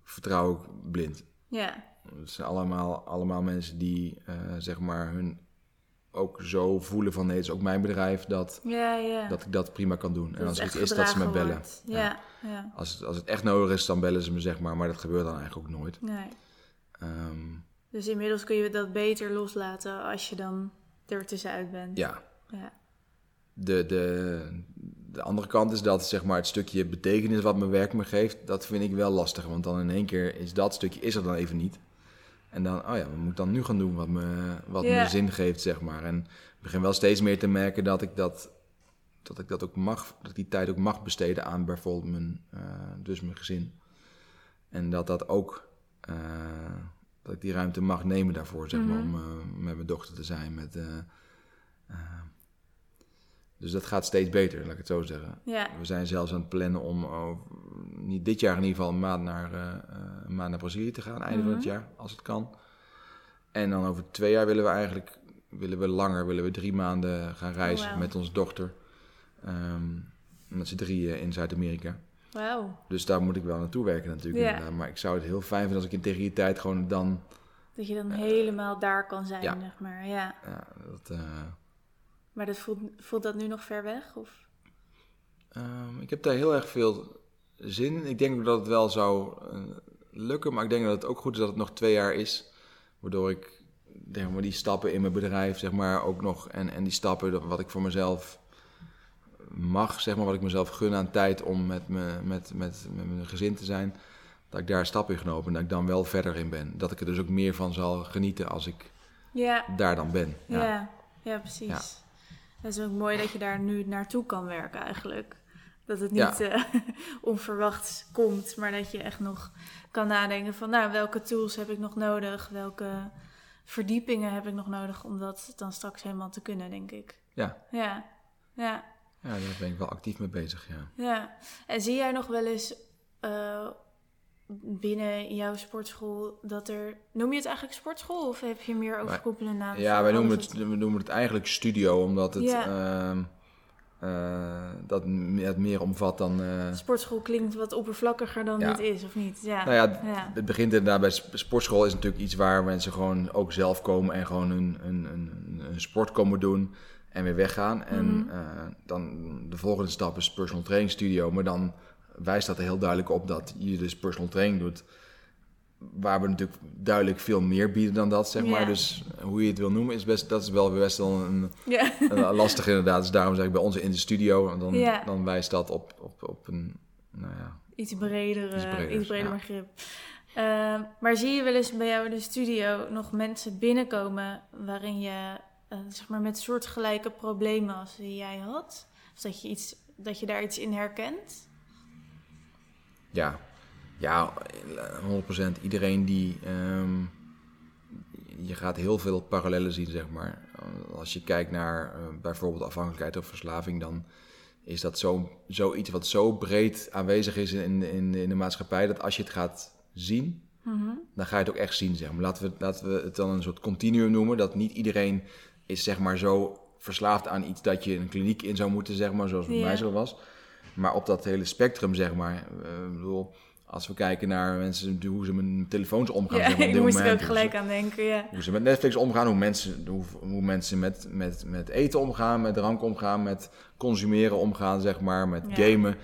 vertrouw ik blind. ja, Het zijn allemaal, allemaal mensen die zeg maar hun ook zo voelen van nee, het is ook mijn bedrijf dat, ja, ja. dat ik dat prima kan doen. en het als iets is, dat ze me bellen. Ja, ja. Als, het, als het echt nodig is, dan bellen ze me zeg maar, maar dat gebeurt dan eigenlijk ook nooit. Nee. Ehm, Dus inmiddels kun je dat beter loslaten als je dan er tussenuit bent. ja, Ja. de, de, de andere kant is dat zeg maar, het stukje betekenis wat mijn werk me geeft, dat vind ik wel lastig. Want dan in één keer is dat stukje is er dan even niet. En dan, oh ja, wat moet ik dan nu gaan doen wat me, wat me zin geeft, zeg maar. En ik begin wel steeds meer te merken dat ik dat, dat ik dat ook mag, dat ik die tijd ook mag besteden aan bijvoorbeeld mijn, eh, dus mijn gezin. En dat dat ook, eh, dat ik die ruimte mag nemen daarvoor, zeg maar, Mhm. om eh, met mijn dochter te zijn. Met, dus dat gaat steeds beter, laat ik het zo zeggen. Ja. We zijn zelfs aan het plannen om, oh, niet dit jaar in ieder geval, een maand naar, eh, eh, een maand naar Brazilië te gaan, einde van het Mhm. jaar, als het kan. En dan over twee jaar willen we eigenlijk, willen we langer, willen we drie maanden gaan reizen Oh, wauw. met onze dochter. Ehm, met z'n drieën in Zuid-Amerika. Wauw. Dus daar moet ik wel naartoe werken natuurlijk. Ja. Maar ik zou het heel fijn vinden als ik in tegen die tijd gewoon dan... Dat je dan helemaal daar kan zijn, Ja. zeg maar. Ja. Ja, dat, eh, Maar dat voelt, voelt dat nu nog ver weg? Of? ehm, ik heb daar heel erg veel zin in. Ik denk dat het wel zou eh, lukken. Maar ik denk dat het ook goed is dat het nog twee jaar is. Waardoor ik zeg maar, die stappen in mijn bedrijf zeg maar, ook nog... En, en die stappen wat ik voor mezelf mag, zeg maar, wat ik mezelf gun aan tijd om met, me, met, met, met mijn gezin te zijn... Dat ik daar stappen in genomen en dat ik dan wel verder in ben. Dat ik er dus ook meer van zal genieten als ik Ja. daar dan ben. Ja. Ja, precies. Ja. Het is ook mooi dat je daar nu naartoe kan werken eigenlijk. Dat het Ja. niet eh, <laughs> onverwachts komt, maar dat je echt nog kan nadenken van... Nou, welke tools heb ik nog nodig? Welke verdiepingen heb ik nog nodig om dat dan straks helemaal te kunnen, denk ik. Ja. Ja. Ja. Ja, daar ben ik wel actief mee bezig, ja. Ja, en zie jij nog wel eens eh, binnen jouw sportschool dat er... Noem je het eigenlijk sportschool of heb je meer overkoepelende naam? Ja, wij noemen het, we noemen het eigenlijk studio, omdat het Ja. ehm, eh, dat het meer omvat dan... eh, Sportschool klinkt wat oppervlakkiger dan Ja. het is, of niet? Ja. nou ja, ja. het begint inderdaad bij sp- sportschool is natuurlijk iets waar mensen gewoon ook zelf komen en gewoon een, een, een, een sport komen doen en weer weggaan. En Mhm. eh, dan de volgende stap is personal training studio, maar dan wijst dat er heel duidelijk op dat je dus personal training doet. Waar we natuurlijk duidelijk veel meer bieden dan dat, zeg maar. Ja. Dus hoe je het wil noemen, is best, dat is wel best wel een, Ja. <laughs> een lastig inderdaad. Dus daarom zeg ik bij ons in de studio, en dan, Ja. dan wijst dat op, op, op een, nou ja, Iets breder, Iets eh, breder, iets breder ja. begrip. Eh, maar zie je wel eens bij jou in de studio nog mensen binnenkomen waarin je eh, zeg maar met soortgelijke problemen als die jij had? Of dat je, iets, dat je daar iets in herkent? Ja, ja, 100%. Iedereen die. ehm, je gaat heel veel parallellen zien, zeg maar. Als je kijkt naar eh, bijvoorbeeld afhankelijkheid of verslaving, dan is dat zo, zoiets wat zo breed aanwezig is in, in, in de maatschappij, dat als je het gaat zien, Mhm. dan ga je het ook echt zien, zeg maar. Laten we, laten we het dan een soort continuum noemen, dat niet iedereen is, zeg maar, zo verslaafd aan iets dat je een kliniek in zou moeten, zeg maar, zoals bij mij zo was. Maar op dat hele spectrum, zeg maar, eh, bedoel, als we kijken naar mensen, hoe ze met telefoons omgaan, Ja, zeg maar, <laughs> ik moest er ook hoe gelijk ze- aan denken, ja. hoe ze met Netflix omgaan, hoe mensen, hoe, hoe mensen met, met, met eten omgaan, met drank omgaan, met consumeren omgaan, zeg maar, met Ja. gamen.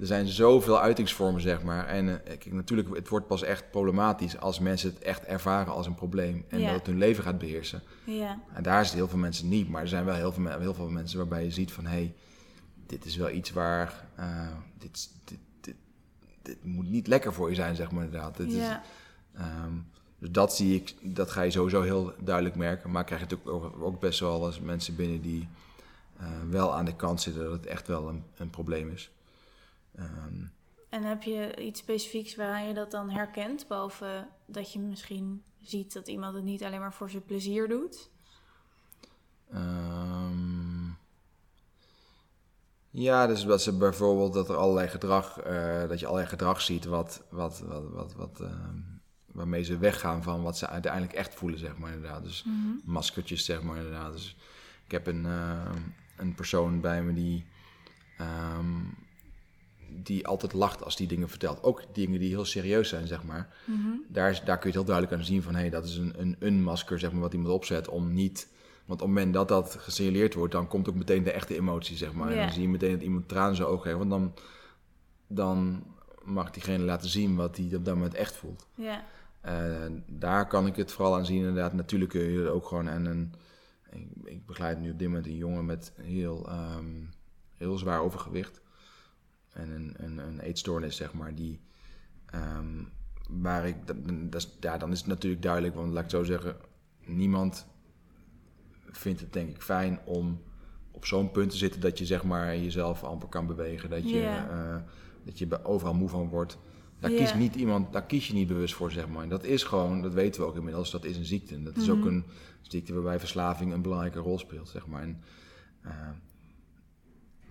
Er zijn zoveel uitingsvormen, zeg maar. En eh, kijk, natuurlijk, het wordt pas echt problematisch als mensen het echt ervaren als een probleem. En Ja. dat het hun leven gaat beheersen. Ja, En daar het heel veel mensen niet. Maar er zijn wel heel veel, heel veel mensen waarbij je ziet van... hé, hey, dit is wel iets waar... eh, dit, dit, dit, dit moet niet lekker voor je zijn, zeg maar inderdaad. Dit is, ja. Ehm, dus dat zie ik, dat ga je sowieso heel duidelijk merken. Maar krijg je natuurlijk ook, ook best wel eens mensen binnen die eh, wel aan de kant zitten dat het echt wel een, een probleem is. Ehm, En heb je iets specifieks waaraan je dat dan herkent? Behalve dat je misschien ziet dat iemand het niet alleen maar voor zijn plezier doet? ehm, ja, dus dat ze bijvoorbeeld dat er allerlei gedrag, eh, dat je allerlei gedrag ziet wat, wat, wat, wat, wat, ehm, waarmee ze weggaan van wat ze uiteindelijk echt voelen, zeg maar inderdaad. Dus maskertjes, zeg maar inderdaad. Dus ik heb een, eh, een persoon bij me die, ehm, die altijd lacht als die dingen vertelt. Ook dingen die heel serieus zijn, zeg maar. Daar, is, daar kun je het heel duidelijk aan zien van... hé, hey, dat is een, een, een masker, zeg maar, wat iemand opzet om niet... Want op het moment dat dat gesignaleerd wordt, dan komt ook meteen de echte emotie, zeg maar. En dan zie je meteen dat iemand tranen in zijn ogen heeft. Want dan, dan mag diegene laten zien wat hij op dat moment echt voelt. Ja, Eh, daar kan ik het vooral aan zien, inderdaad. Natuurlijk kun je ook gewoon aan een... Ik, ik begeleid nu op dit moment een jongen met heel, ehm, heel zwaar overgewicht. En een, een, een eetstoornis, zeg maar, die... ehm, waar ik... Dat, ja, dan is het natuurlijk duidelijk, want laat ik het zo zeggen... Niemand vindt het denk ik fijn om op zo'n punt te zitten... dat je zeg maar jezelf amper kan bewegen. Dat je, eh, dat je overal moe van wordt Daar, kiest niet iemand, daar kies je niet bewust voor, zeg maar. Dat is gewoon, dat weten we ook inmiddels, dat is een ziekte. En dat is ook Mhm. een ziekte waarbij verslaving een belangrijke rol speelt, zeg maar. En, eh,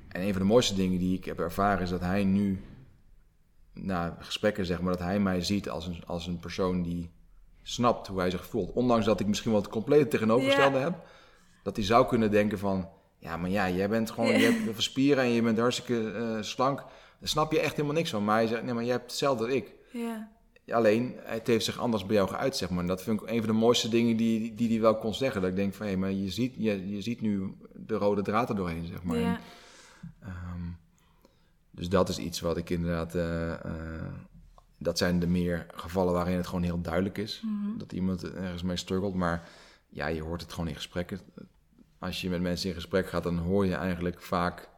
en een van de mooiste dingen die ik heb ervaren is dat hij nu, na gesprekken zeg maar, dat hij mij ziet als een, als een persoon die snapt hoe hij zich voelt. Ondanks dat ik misschien wel het complete tegenovergestelde heb. Dat hij zou kunnen denken van, ja, maar ja, jij bent gewoon, Ja. je hebt veel spieren en je bent hartstikke eh, slank. Daar snap je echt helemaal niks van. Maar hij zegt, nee, maar jij hebt hetzelfde als ik. Ja. Alleen, het heeft zich anders bij jou geuit, zeg maar. En dat vind ik een van de mooiste dingen die die, die wel kon zeggen. Dat ik denk van, hé, maar je ziet, je, je ziet nu de rode draad er doorheen, zeg maar. ja. En, ehm, dus dat is iets wat ik inderdaad... eh, eh, dat zijn de meer gevallen waarin het gewoon heel duidelijk is. Mhm. Dat iemand ergens mee struggelt. Maar ja, je hoort het gewoon in gesprekken. Als je met mensen in gesprek gaat, dan hoor je eigenlijk vaak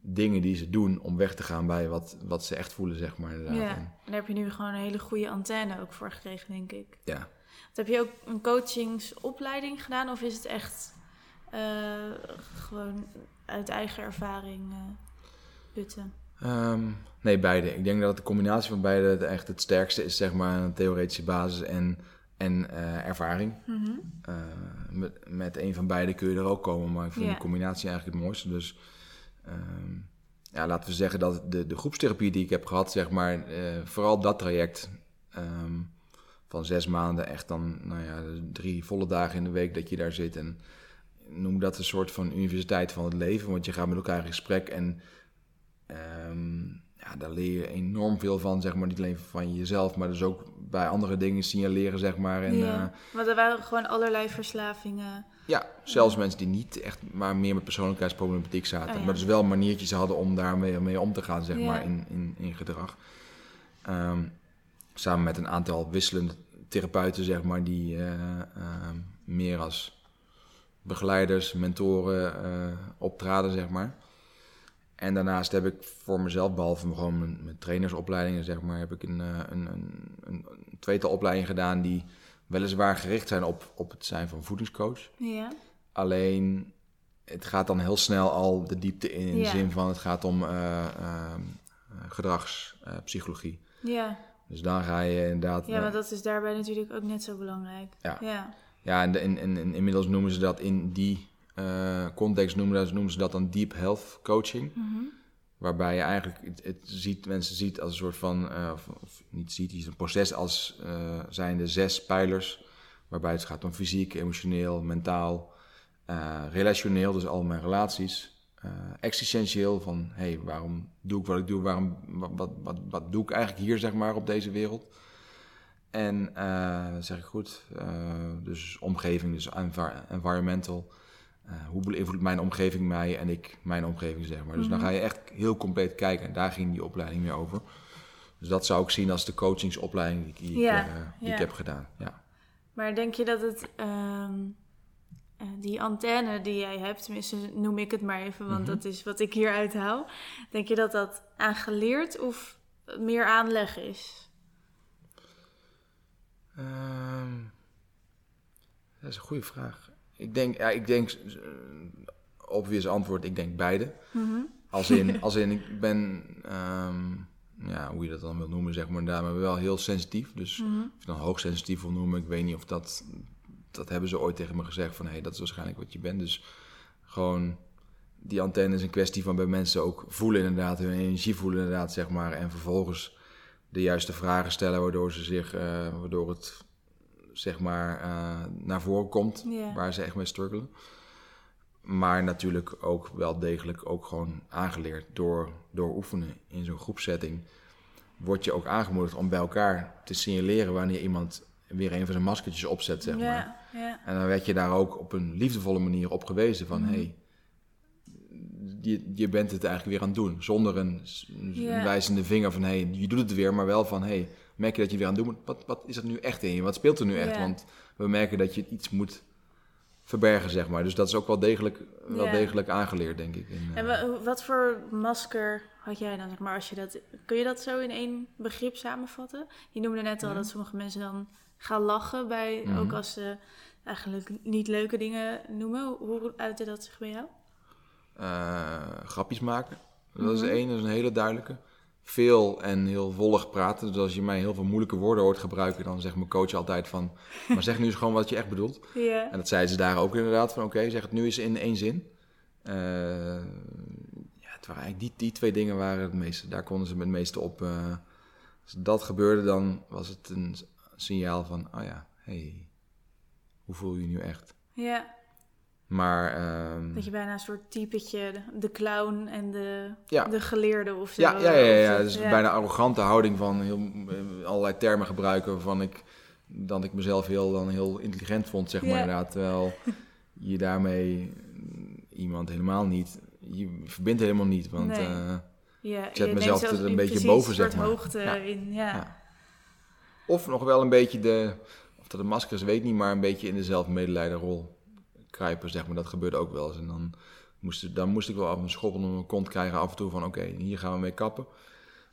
dingen die ze doen om weg te gaan bij wat, wat ze echt voelen, zeg maar. Inderdaad. Ja, En, daar heb je nu gewoon een hele goede antenne ook voor gekregen, denk ik. ja. Want Heb je ook een coachingsopleiding gedaan of is het echt eh, gewoon uit eigen ervaring eh, putten? Ehm, nee, beide. Ik denk dat de combinatie van beide het echt het sterkste is, zeg maar, een theoretische basis en, en eh, ervaring. Mhm. Eh, met, met een van beide kun je er ook komen, maar ik vind de combinatie eigenlijk het mooiste. Dus ehm, ja, laten we zeggen dat de, de groepstherapie die ik heb gehad, zeg maar, eh, vooral dat traject ehm, van zes maanden, echt dan, nou ja, drie volle dagen in de week dat je daar zit. En noem dat een soort van universiteit van het leven, want je gaat met elkaar in gesprek en ehm, ja, daar leer je enorm veel van, zeg maar, niet alleen van jezelf, maar dus ook bij andere dingen signaleren, zeg maar. En, ja. Want er waren gewoon allerlei verslavingen. ja, zelfs mensen die niet echt maar meer met persoonlijkheidsproblematiek zaten. Oh ja. Maar dus wel maniertjes hadden om daarmee mee om te gaan, zeg maar, in, in, in gedrag. Ehm, samen met een aantal wisselende therapeuten, zeg maar, die eh, ehm, meer als begeleiders, mentoren eh, optraden, zeg maar. En daarnaast heb ik voor mezelf, behalve gewoon mijn, mijn trainersopleidingen, zeg maar, heb ik een, eh, een, een, een, een tweetal opleidingen gedaan die weliswaar gericht zijn op, op het zijn van voedingscoach. Ja. Alleen het gaat dan heel snel al de diepte in, in de zin van het gaat om eh, ehm, eh, gedragspsychologie. Ja. Dus dan ga je inderdaad. ja, want dat is daarbij natuurlijk ook net zo belangrijk. Ja. Ja. Ja, en, de- en, en, en inmiddels noemen ze dat in die eh, context noemen, dat, noemen ze dat dan deep health coaching. Mhm. Waarbij je eigenlijk het, het ziet, mensen ziet als een soort van, eh, of, of niet ziet, is een proces als eh zijn de zes pijlers. Waarbij het gaat om fysiek, emotioneel, mentaal, eh, relationeel, dus al mijn relaties. eh, existentieel, van hé, hey, waarom doe ik wat ik doe? Waarom, wat, wat, wat, wat doe ik eigenlijk hier, zeg maar, op deze wereld? En, eh, zeg ik goed, eh, dus omgeving, dus envi- environmental. Eh, hoe beïnvloedt mijn omgeving mij en ik mijn omgeving, zeg maar. Dus dan Mhm. ga je echt heel compleet kijken. En daar ging die opleiding meer over. Dus dat zou ik zien als de coachingsopleiding die, ik- die, Ja, ik, eh, die ja. ik heb gedaan. Ja. Maar denk je dat het, ehm, eh, die antenne die jij hebt, tenminste noem ik het maar even, want Mhm. dat is wat ik hier uithaal. Denk je dat dat aangeleerd of meer aanleg is? Ehm, dat is een goede vraag. Ik denk, ja, ik denk, eh, obvious antwoord, ik denk beide. Mhm. Als in, <laughs> als in ik ben, ehm, ja, hoe je dat dan wil noemen, zeg maar, daarmee wel heel sensitief. Dus Mhm. of je dan hoogsensitief wil noemen, ik weet niet of dat, dat hebben ze ooit tegen me gezegd van, hé, hey, dat is waarschijnlijk wat je bent. Dus gewoon, die antenne is een kwestie van bij mensen ook voelen inderdaad, hun energie voelen inderdaad, zeg maar. En vervolgens de juiste vragen stellen, waardoor ze zich, eh, waardoor het, zeg maar, eh, naar voren komt, waar ze echt mee struggelen. Maar natuurlijk ook wel degelijk ook gewoon aangeleerd door, door oefenen in zo'n groepsetting. Word je ook aangemoedigd om bij elkaar te signaleren wanneer iemand weer een van zijn maskertjes opzet, zeg maar. En dan werd je daar ook op een liefdevolle manier op gewezen van... Mhm. hey, je, je bent het eigenlijk weer aan het doen. Zonder een, wijzende vinger van... hey, je doet het weer, maar wel van... hey, merk je dat je weer aan het doen bent? Wat, wat is er nu echt in je? Wat speelt er nu echt? Ja. Want we merken dat je iets moet verbergen, zeg maar. Dus dat is ook wel degelijk, wel Ja. degelijk aangeleerd, denk ik. in, En eh, wa- wat voor masker had jij dan, zeg maar, als je dat... Kun je dat zo in één begrip samenvatten? Je noemde net al dat sommige mensen dan gaan lachen bij... Mhm. Ook als ze eigenlijk niet leuke dingen noemen. Hoe- uitte dat zich bij jou? eh, grapjes maken. Dat is Mhm. één, dat is een hele duidelijke. Veel en heel vollig praten. Dus als je mij heel veel moeilijke woorden hoort gebruiken, dan zegt mijn coach altijd van, maar zeg nu eens gewoon wat je echt bedoelt. <laughs> En dat zeiden ze daar ook inderdaad van, oké, zeg het nu eens in één zin. Eh, ja, het waren eigenlijk die, die twee dingen waren het meeste, daar konden ze het meeste op. eh, als dat gebeurde, dan was het een signaal van, oh ja, hey, hoe voel je je nu echt? ja. Maar ehm, Dat je bijna een soort typetje, de- de clown en de, Ja. de geleerde of zo. ja, ja, ja, ja, dus bijna arrogante houding van heel, eh, allerlei termen gebruiken waarvan ik, dat ik mezelf heel, dan heel intelligent vond, zeg maar Ja. inderdaad. Terwijl je daarmee mm, iemand helemaal niet, je verbindt helemaal niet, want... Nee. eh, Ja, zet je neemt mezelf er een beetje boven, zeg maar. hoogte Ja. in, ja. Ja. Of nog wel een beetje de, of dat een masker is, weet ik niet, maar een beetje in de zelfmedelijdenrol kruipen, zeg maar. Dat gebeurde ook wel eens. En dan moest, dan moest ik wel af een schop onder mijn kont krijgen af en toe van, oké, hier gaan we mee kappen.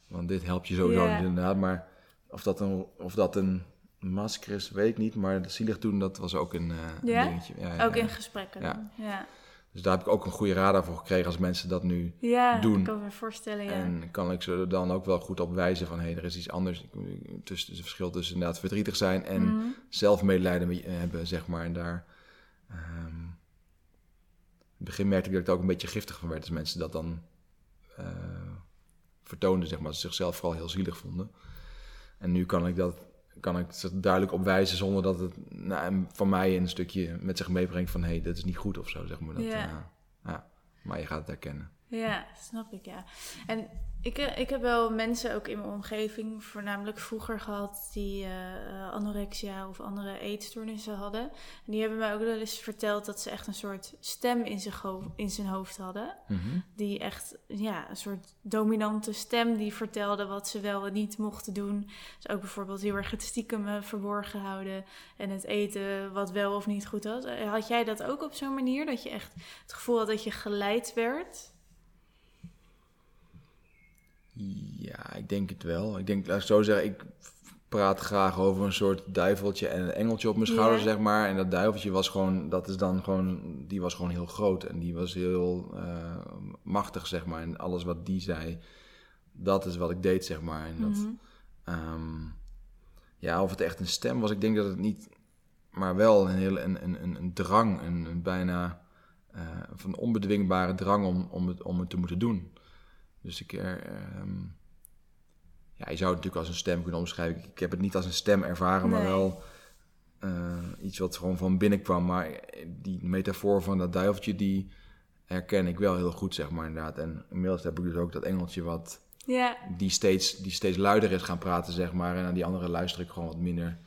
Want dit helpt je sowieso Ja. niet inderdaad. Maar of dat, een, of dat een masker is, weet ik niet. Maar de zielig doen, dat was ook een, eh, een Ja? dingetje. Ja, ja, Ook ja. in gesprekken Ja. Ja, Dus daar heb ik ook een goede radar voor gekregen als mensen dat nu ja Doen. ik kan me voorstellen, ja. En kan ik ze er dan ook wel goed op wijzen van... hé, er is iets anders. Tussen, het verschil tussen inderdaad verdrietig zijn en Mhm. zelfmedelijden hebben, zeg maar. En daar... ehm, in het begin merkte ik dat ik er ook een beetje giftig van werd... als mensen dat dan eh, vertoonden, zeg maar. Ze zichzelf vooral heel zielig vonden. En nu kan ik dat... Kan ik ze duidelijk op wijzen zonder dat het nou, van mij een stukje met zich meebrengt van hé, hey, dat is niet goed of zo, zeg maar. Dat, Ja. eh, ja. Maar je gaat het herkennen. Ja, snap ik, ja. En ik, eh, ik heb wel mensen ook in mijn omgeving, voornamelijk vroeger gehad, die eh, eh, anorexia of andere eetstoornissen hadden. En die hebben mij ook wel eens verteld dat ze echt een soort stem in zijn, ho- in zijn hoofd hadden. Mhm. Die echt, ja, een soort dominante stem die vertelde wat ze wel en niet mochten doen. Dus ook bijvoorbeeld heel erg het stiekem verborgen houden en het eten wat wel of niet goed was. Had jij dat ook op zo'n manier, dat je echt het gevoel had dat je geleid werd? Ja, ik denk het wel. Ik denk, laat ik zo zeggen, ik praat graag over een soort duiveltje en een engeltje op mijn schouder, Ja. zeg maar. En dat duiveltje was gewoon, dat is dan gewoon, die was gewoon heel groot en die was heel eh, machtig, zeg maar. En alles wat die zei, dat is wat ik deed, zeg maar. En dat, Mhm. ehm, ja, of het echt een stem was, ik denk dat het niet, maar wel een hele, een, een, een, een drang, een, een bijna van onbedwingbare drang om, om, het, om het te moeten doen. Dus ik er, ehm, ja, je zou het natuurlijk als een stem kunnen omschrijven. Ik, heb het niet als een stem ervaren, maar wel eh, iets wat gewoon van binnen kwam. Maar die metafoor van dat duiveltje, die herken ik wel heel goed, zeg maar inderdaad. En inmiddels heb ik dus ook dat engeltje wat Ja, die steeds, die steeds luider is gaan praten, zeg maar. En aan die andere luister ik gewoon wat minder.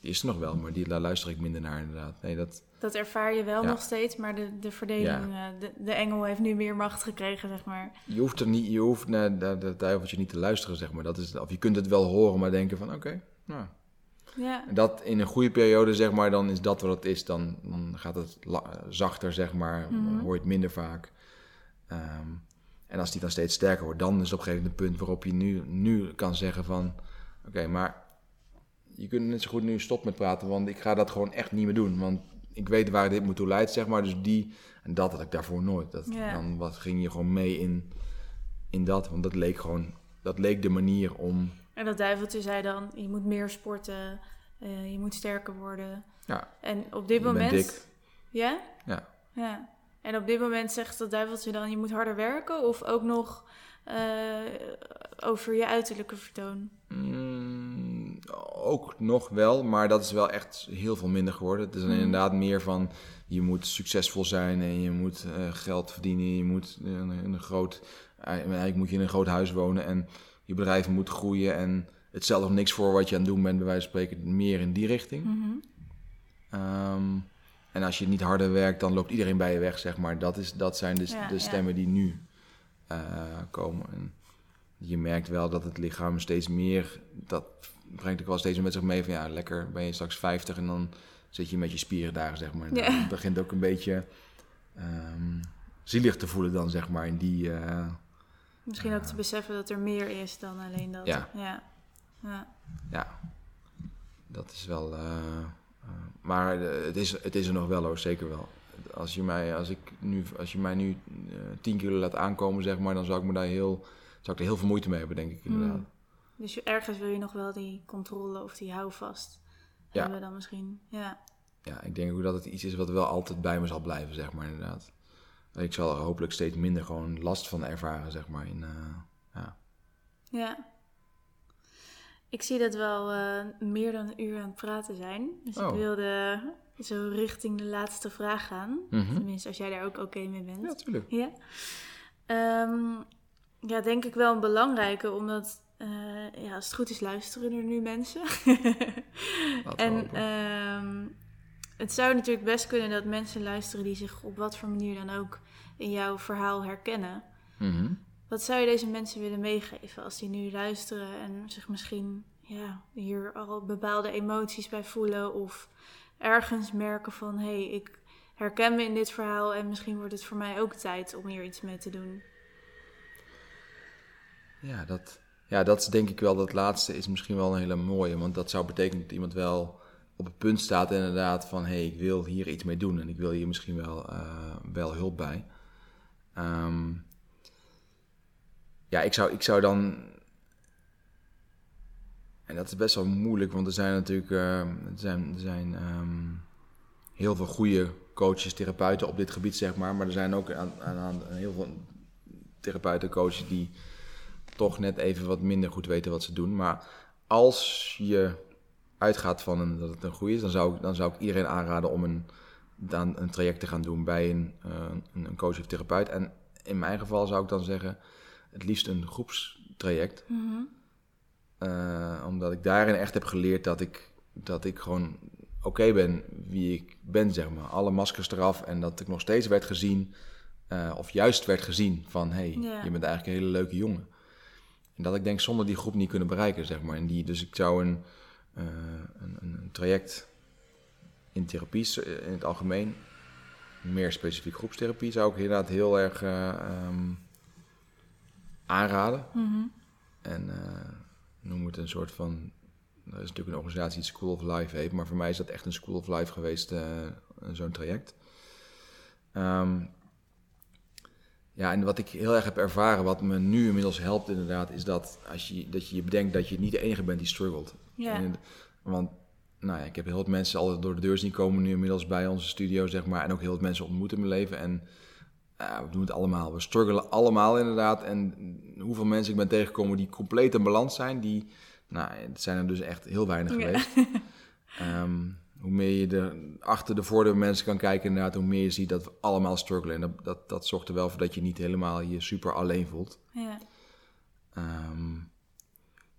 Die is er nog wel, maar die, daar luister ik minder naar, inderdaad. Nee, dat, dat ervaar je wel Ja. nog steeds, maar de, de verdeling, eh, de, de engel heeft nu meer macht gekregen, zeg maar. je hoeft er niet, je hoeft naar dat, duiveltje niet te luisteren, zeg maar. Dat is, of je kunt het wel horen, maar denken van, oké, nou. Ja, dat in een goede periode, zeg maar, dan is dat wat het is. Dan, dan gaat het zachter, zeg maar. Mhm. Hoor je het minder vaak. Ehm, en als die dan steeds sterker wordt, dan is op een gegeven moment een punt waarop je nu, nu kan zeggen van... Oké, maar je kunt net zo goed nu stop met praten, want ik ga dat gewoon echt niet meer doen. Want ik weet waar dit moet toe leidt, zeg maar. Dus die, en dat had ik daarvoor nooit. Dat. Dan wat, ging je gewoon mee in, in dat, want dat leek gewoon... Dat leek de manier om... en dat duiveltje zei dan, je moet meer sporten, eh, je moet sterker worden. Ja, En op dit je moment... dik. Ja? Ja. Ja. En op dit moment zegt dat duiveltje dan, je moet harder werken of ook nog eh, over je uiterlijke vertoon? Mm, ook nog wel, maar dat is wel echt heel veel minder geworden. Het is dan Mhm. inderdaad meer van je moet succesvol zijn en je moet eh, geld verdienen. Je moet in een, in een groot, eigenlijk moet je in een groot huis wonen en je bedrijf moet groeien. En het stelt nog niks voor wat je aan het doen bent, bij wijze van spreken, meer in die richting. Mhm. Ehm, en als je niet harder werkt, dan loopt iedereen bij je weg, zeg maar. Dat, is, dat zijn de, Ja, de ja. stemmen die nu eh, komen. En je merkt wel dat het lichaam steeds meer... Dat brengt ook wel steeds met zich mee van... Ja, lekker ben je straks 50 en dan zit je met je spieren daar, zeg maar. Ja. dan <laughs> begint ook een beetje ehm, zielig te voelen dan, zeg maar. In die... eh, Misschien ook te beseffen dat er meer is dan alleen dat. Ja. Ja. ja. ja, dat is wel... eh, eh, maar eh, het, is, het is er nog wel hoor, zeker wel. Als je mij, als ik nu, als je mij nu eh 10 kilo laat aankomen, zeg maar, dan zou ik me daar heel zou ik er heel veel moeite mee hebben, denk ik inderdaad. Dus je, ergens wil je nog wel die controle of die houvast Ja. hebben dan misschien. Ja. Ja, ik denk ook dat het iets is wat wel altijd bij me zal blijven, zeg maar inderdaad. Ik zal er hopelijk steeds minder gewoon last van ervaren, zeg maar. In, eh, ja. Ja. Ik zie dat we wel eh, meer dan een uur aan het praten zijn. Dus Oh. ik wilde zo richting de laatste vraag gaan. Mhm. Tenminste, als jij daar ook oké mee bent. ja, natuurlijk. Ja. Ehm, ja, denk ik wel een belangrijke, omdat eh, ja, als het goed is, luisteren er nu mensen. <laughs> en ehm, het zou natuurlijk best kunnen dat mensen luisteren die zich op wat voor manier dan ook in jouw verhaal herkennen. Mhm. Wat zou je deze mensen willen meegeven als die nu luisteren en zich misschien ja, hier al bepaalde emoties bij voelen of ergens merken van hé, hey, ik herken me in dit verhaal en misschien wordt het voor mij ook tijd om hier iets mee te doen. Ja, dat, ja, dat is denk ik wel, dat laatste is misschien wel een hele mooie. Want dat zou betekenen dat iemand wel op het punt staat inderdaad van... hé, hey, ik wil hier iets mee doen en ik wil hier misschien wel, eh, wel hulp bij. Ehm, ja, ik zou, ik zou dan... En dat is best wel moeilijk, want er zijn natuurlijk eh, er zijn, er zijn, ehm, heel veel goede coaches, therapeuten op dit gebied, zeg maar. Maar er zijn ook aan, aan, aan heel veel therapeuten, coaches die toch net even wat minder goed weten wat ze doen. Maar als je uitgaat van een, dat het een goede is, dan zou, ik- dan zou ik iedereen aanraden om een, dan een traject te gaan doen bij een, eh, een, coach of therapeut. En in mijn geval zou ik dan zeggen, het liefst een groepstraject. Mhm. Eh, omdat ik daarin echt heb geleerd dat ik, dat ik gewoon oké ben wie ik ben, zeg maar. Alle maskers eraf en dat ik nog steeds werd gezien, eh, of juist werd gezien van... hé, hey, je bent eigenlijk een hele leuke jongen. En dat ik denk zonder die groep niet kunnen bereiken, zeg maar. En die, dus ik zou een, eh, een, een, traject in therapie eh, in het algemeen, meer specifiek groepstherapie, zou ik inderdaad heel erg eh, ehm, aanraden. Mhm. En eh, noem het een soort van. Er is natuurlijk een organisatie die School of Life heeft, maar voor mij is dat echt een School of Life geweest, zo'n traject. Ehm, ja, en wat ik heel erg heb ervaren, wat me nu inmiddels helpt inderdaad, is dat als je, dat je bedenkt dat je niet de enige bent die struggelt. Ja. En- want nou ja, ik heb heel wat mensen al door de deur zien komen nu inmiddels bij onze studio, zeg maar. En ook heel wat mensen ontmoet in mijn leven. En we doen het allemaal. We struggelen allemaal inderdaad. En hoeveel mensen ik ben tegengekomen die compleet in balans zijn, die, nou, het zijn er dus echt heel weinig Ja. geweest. <laughs> Ehm, hoe meer je er achter de voordeur mensen kan kijken, inderdaad, hoe meer je ziet dat we allemaal struggelen. En dat, dat, dat zorgt er wel voor dat je niet helemaal je super alleen voelt. Ja. Ehm,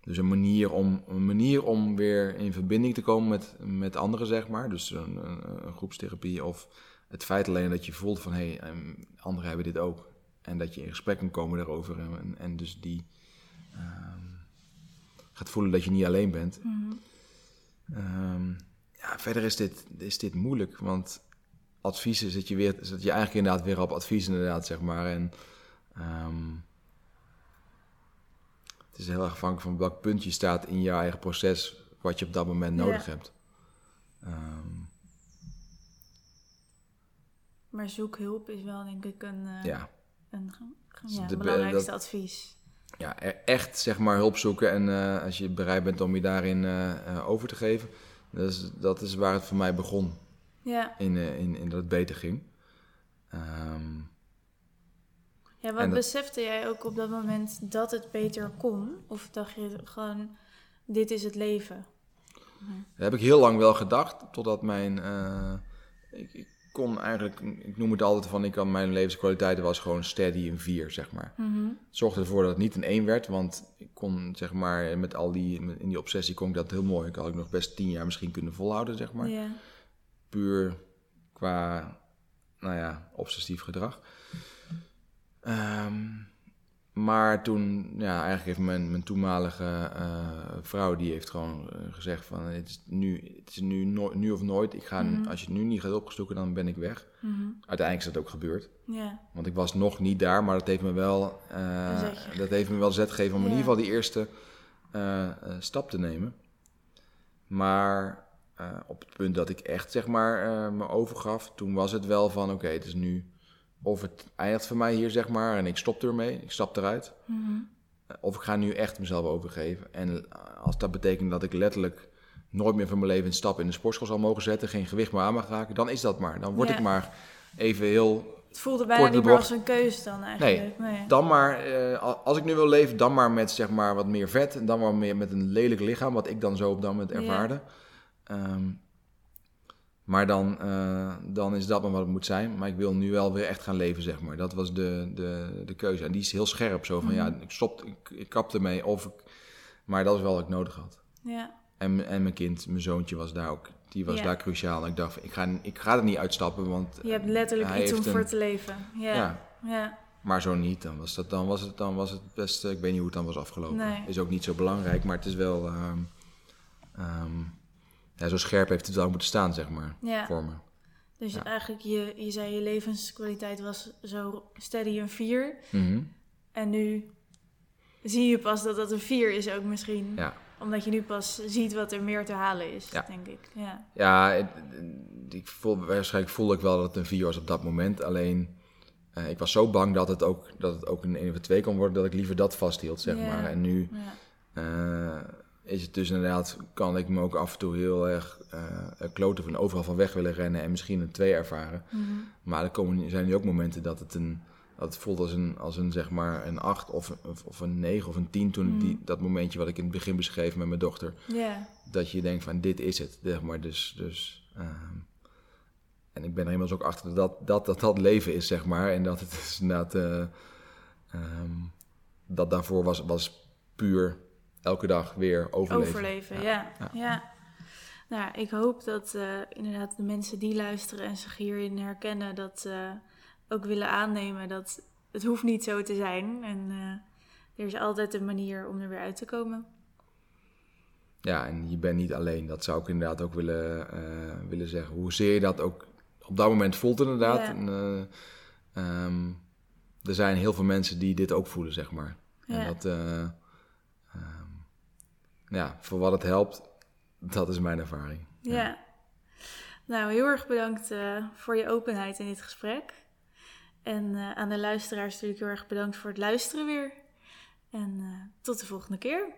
dus een manier, om, een manier om weer in verbinding te komen met, met anderen, zeg maar. Dus een, een, een groepstherapie of het feit alleen dat je voelt van... hé, hey, ehm, anderen hebben dit ook. En dat je in gesprek kan komen daarover. En, en, dus die ehm, gaat voelen dat je niet alleen bent. Ehm, ja, verder is dit, is dit moeilijk, want adviezen zit je, weer, zit je eigenlijk inderdaad weer op advies inderdaad, zeg maar. En ehm, het is heel erg afhankelijk van welk punt je staat in je eigen proces, wat je op dat moment Ja. nodig hebt. Ehm, Maar zoek hulp is wel denk ik een, eh, ja. een, Dus ja, de- belangrijkste dat- advies. ja, e- echt zeg maar hulp zoeken en eh, als je bereid bent om je daarin eh, over te geven, is, dat is waar het voor mij begon. Ja. in, eh, in, in dat het beter ging. Ehm, Ja, wat dat- besefte jij ook op dat moment dat het beter kon? Of dacht je gewoon, dit is het leven? dat heb ik heel lang wel gedacht, totdat mijn... eh, ik, ik kon eigenlijk, ik noem het altijd van, ik kan, mijn levenskwaliteit was gewoon steady een 4, zeg maar. Het zorgde ervoor dat het niet een 1 werd, want ik kon, zeg maar, met al die, in die obsessie kon ik dat heel mooi. Ik had ik nog best 10 jaar misschien kunnen volhouden, zeg maar. Puur qua, nou ja, obsessief gedrag. Ehm, maar toen, ja, eigenlijk heeft mijn, mijn toenmalige eh, vrouw, die heeft gewoon eh, gezegd van, het is nu, het is nu, no- nu of nooit. Ik ga, Mhm. als je het nu niet gaat opgestoken, dan ben ik weg. Mhm. Uiteindelijk is dat ook gebeurd. Want ik was nog niet daar, maar dat heeft me wel, eh, dat heeft me wel zet gegeven om in ieder geval die eerste stap te nemen. Maar op het punt dat ik echt zeg maar me overgaf, toen was het wel van oké, het is nu of het eindigt voor mij hier zeg maar en ik stop ermee, ik stap eruit. Mhm. of ik ga nu echt mezelf overgeven. En als dat betekent dat ik letterlijk nooit meer van mijn leven een stap in de sportschool zal mogen zetten, geen gewicht meer aan mag raken, dan is dat maar. Dan word Ja. ik maar even heel Het voelde bijna niet meer als een keus dan eigenlijk. Nee. Dan maar, eh, als ik nu wil leven, dan maar met zeg maar wat meer vet. En dan maar meer met een lelijk lichaam, wat ik dan zo op dat moment Ja. ervaarde. Maar dan, eh, dan is dat maar wat het moet zijn. Maar ik wil nu wel weer echt gaan leven, zeg maar. Dat was de, de, de keuze. En die is heel scherp. Zo van, Mhm. ja, ik stop, ik, ik kap ermee. Of ik, maar dat is wel wat ik nodig had. Ja. En, en mijn kind, mijn zoontje was daar ook. Die was Ja. daar cruciaal. Ik dacht, ik ga, ik ga er niet uitstappen, want... Je hebt letterlijk iets om voor te leven. Ja. ja, ja. maar zo niet, dan was, dat, dan was, het, dan was het best... Ik weet niet hoe het dan was afgelopen. Nee. Is ook niet zo belangrijk, maar het is wel... ehm, ehm, ja, zo scherp heeft het wel moeten staan, zeg maar, Ja. voor me. Dus Ja. eigenlijk, je, je zei je levenskwaliteit was zo steady een 4. Mhm. En nu zie je pas dat dat een 4 is ook misschien. Ja. Omdat je nu pas ziet wat er meer te halen is, Ja. denk ik. Ja. Ja, ik voel, waarschijnlijk voelde ik wel dat het een 4 was op dat moment. Alleen, eh, ik was zo bang dat het ook, dat het ook een 1 of een 2 kon worden, dat ik liever dat vasthield, zeg maar. En nu ja. Is het dus inderdaad, kan ik me ook af en toe heel erg eh kloten van overal van weg willen rennen en misschien een 2 ervaren. Mhm. Maar er komen, zijn nu ook momenten dat het, een, dat het voelt als een, als een, zeg maar, een 8 of, of, of een 9 of een 10. Toen Mm. die, dat momentje wat ik in het begin beschreef met mijn dochter. Dat je denkt van dit is het. Zeg maar. dus, dus, ehm, en ik ben er inmiddels ook achter dat dat, dat dat leven is, zeg maar. En dat het is inderdaad... eh, ehm, dat daarvoor was, was puur elke dag weer overleven. Overleven, Ja. ja. Nou, ik hoop dat eh, inderdaad de mensen die luisteren en zich hierin herkennen, dat eh, ook willen aannemen dat het hoeft niet zo te zijn. En eh, er is altijd een manier om er weer uit te komen. Ja, en je bent niet alleen. Dat zou ik inderdaad ook willen, eh, willen zeggen. Hoezeer je dat ook op dat moment voelt inderdaad. Ja. En, eh, ehm, er zijn heel veel mensen die dit ook voelen, zeg maar. Ja. En dat, ja, voor wat het helpt, dat is mijn ervaring. Ja. Nou, heel erg bedankt eh, voor je openheid in dit gesprek. En eh, aan de luisteraars natuurlijk heel erg bedankt voor het luisteren weer. En eh, tot de volgende keer.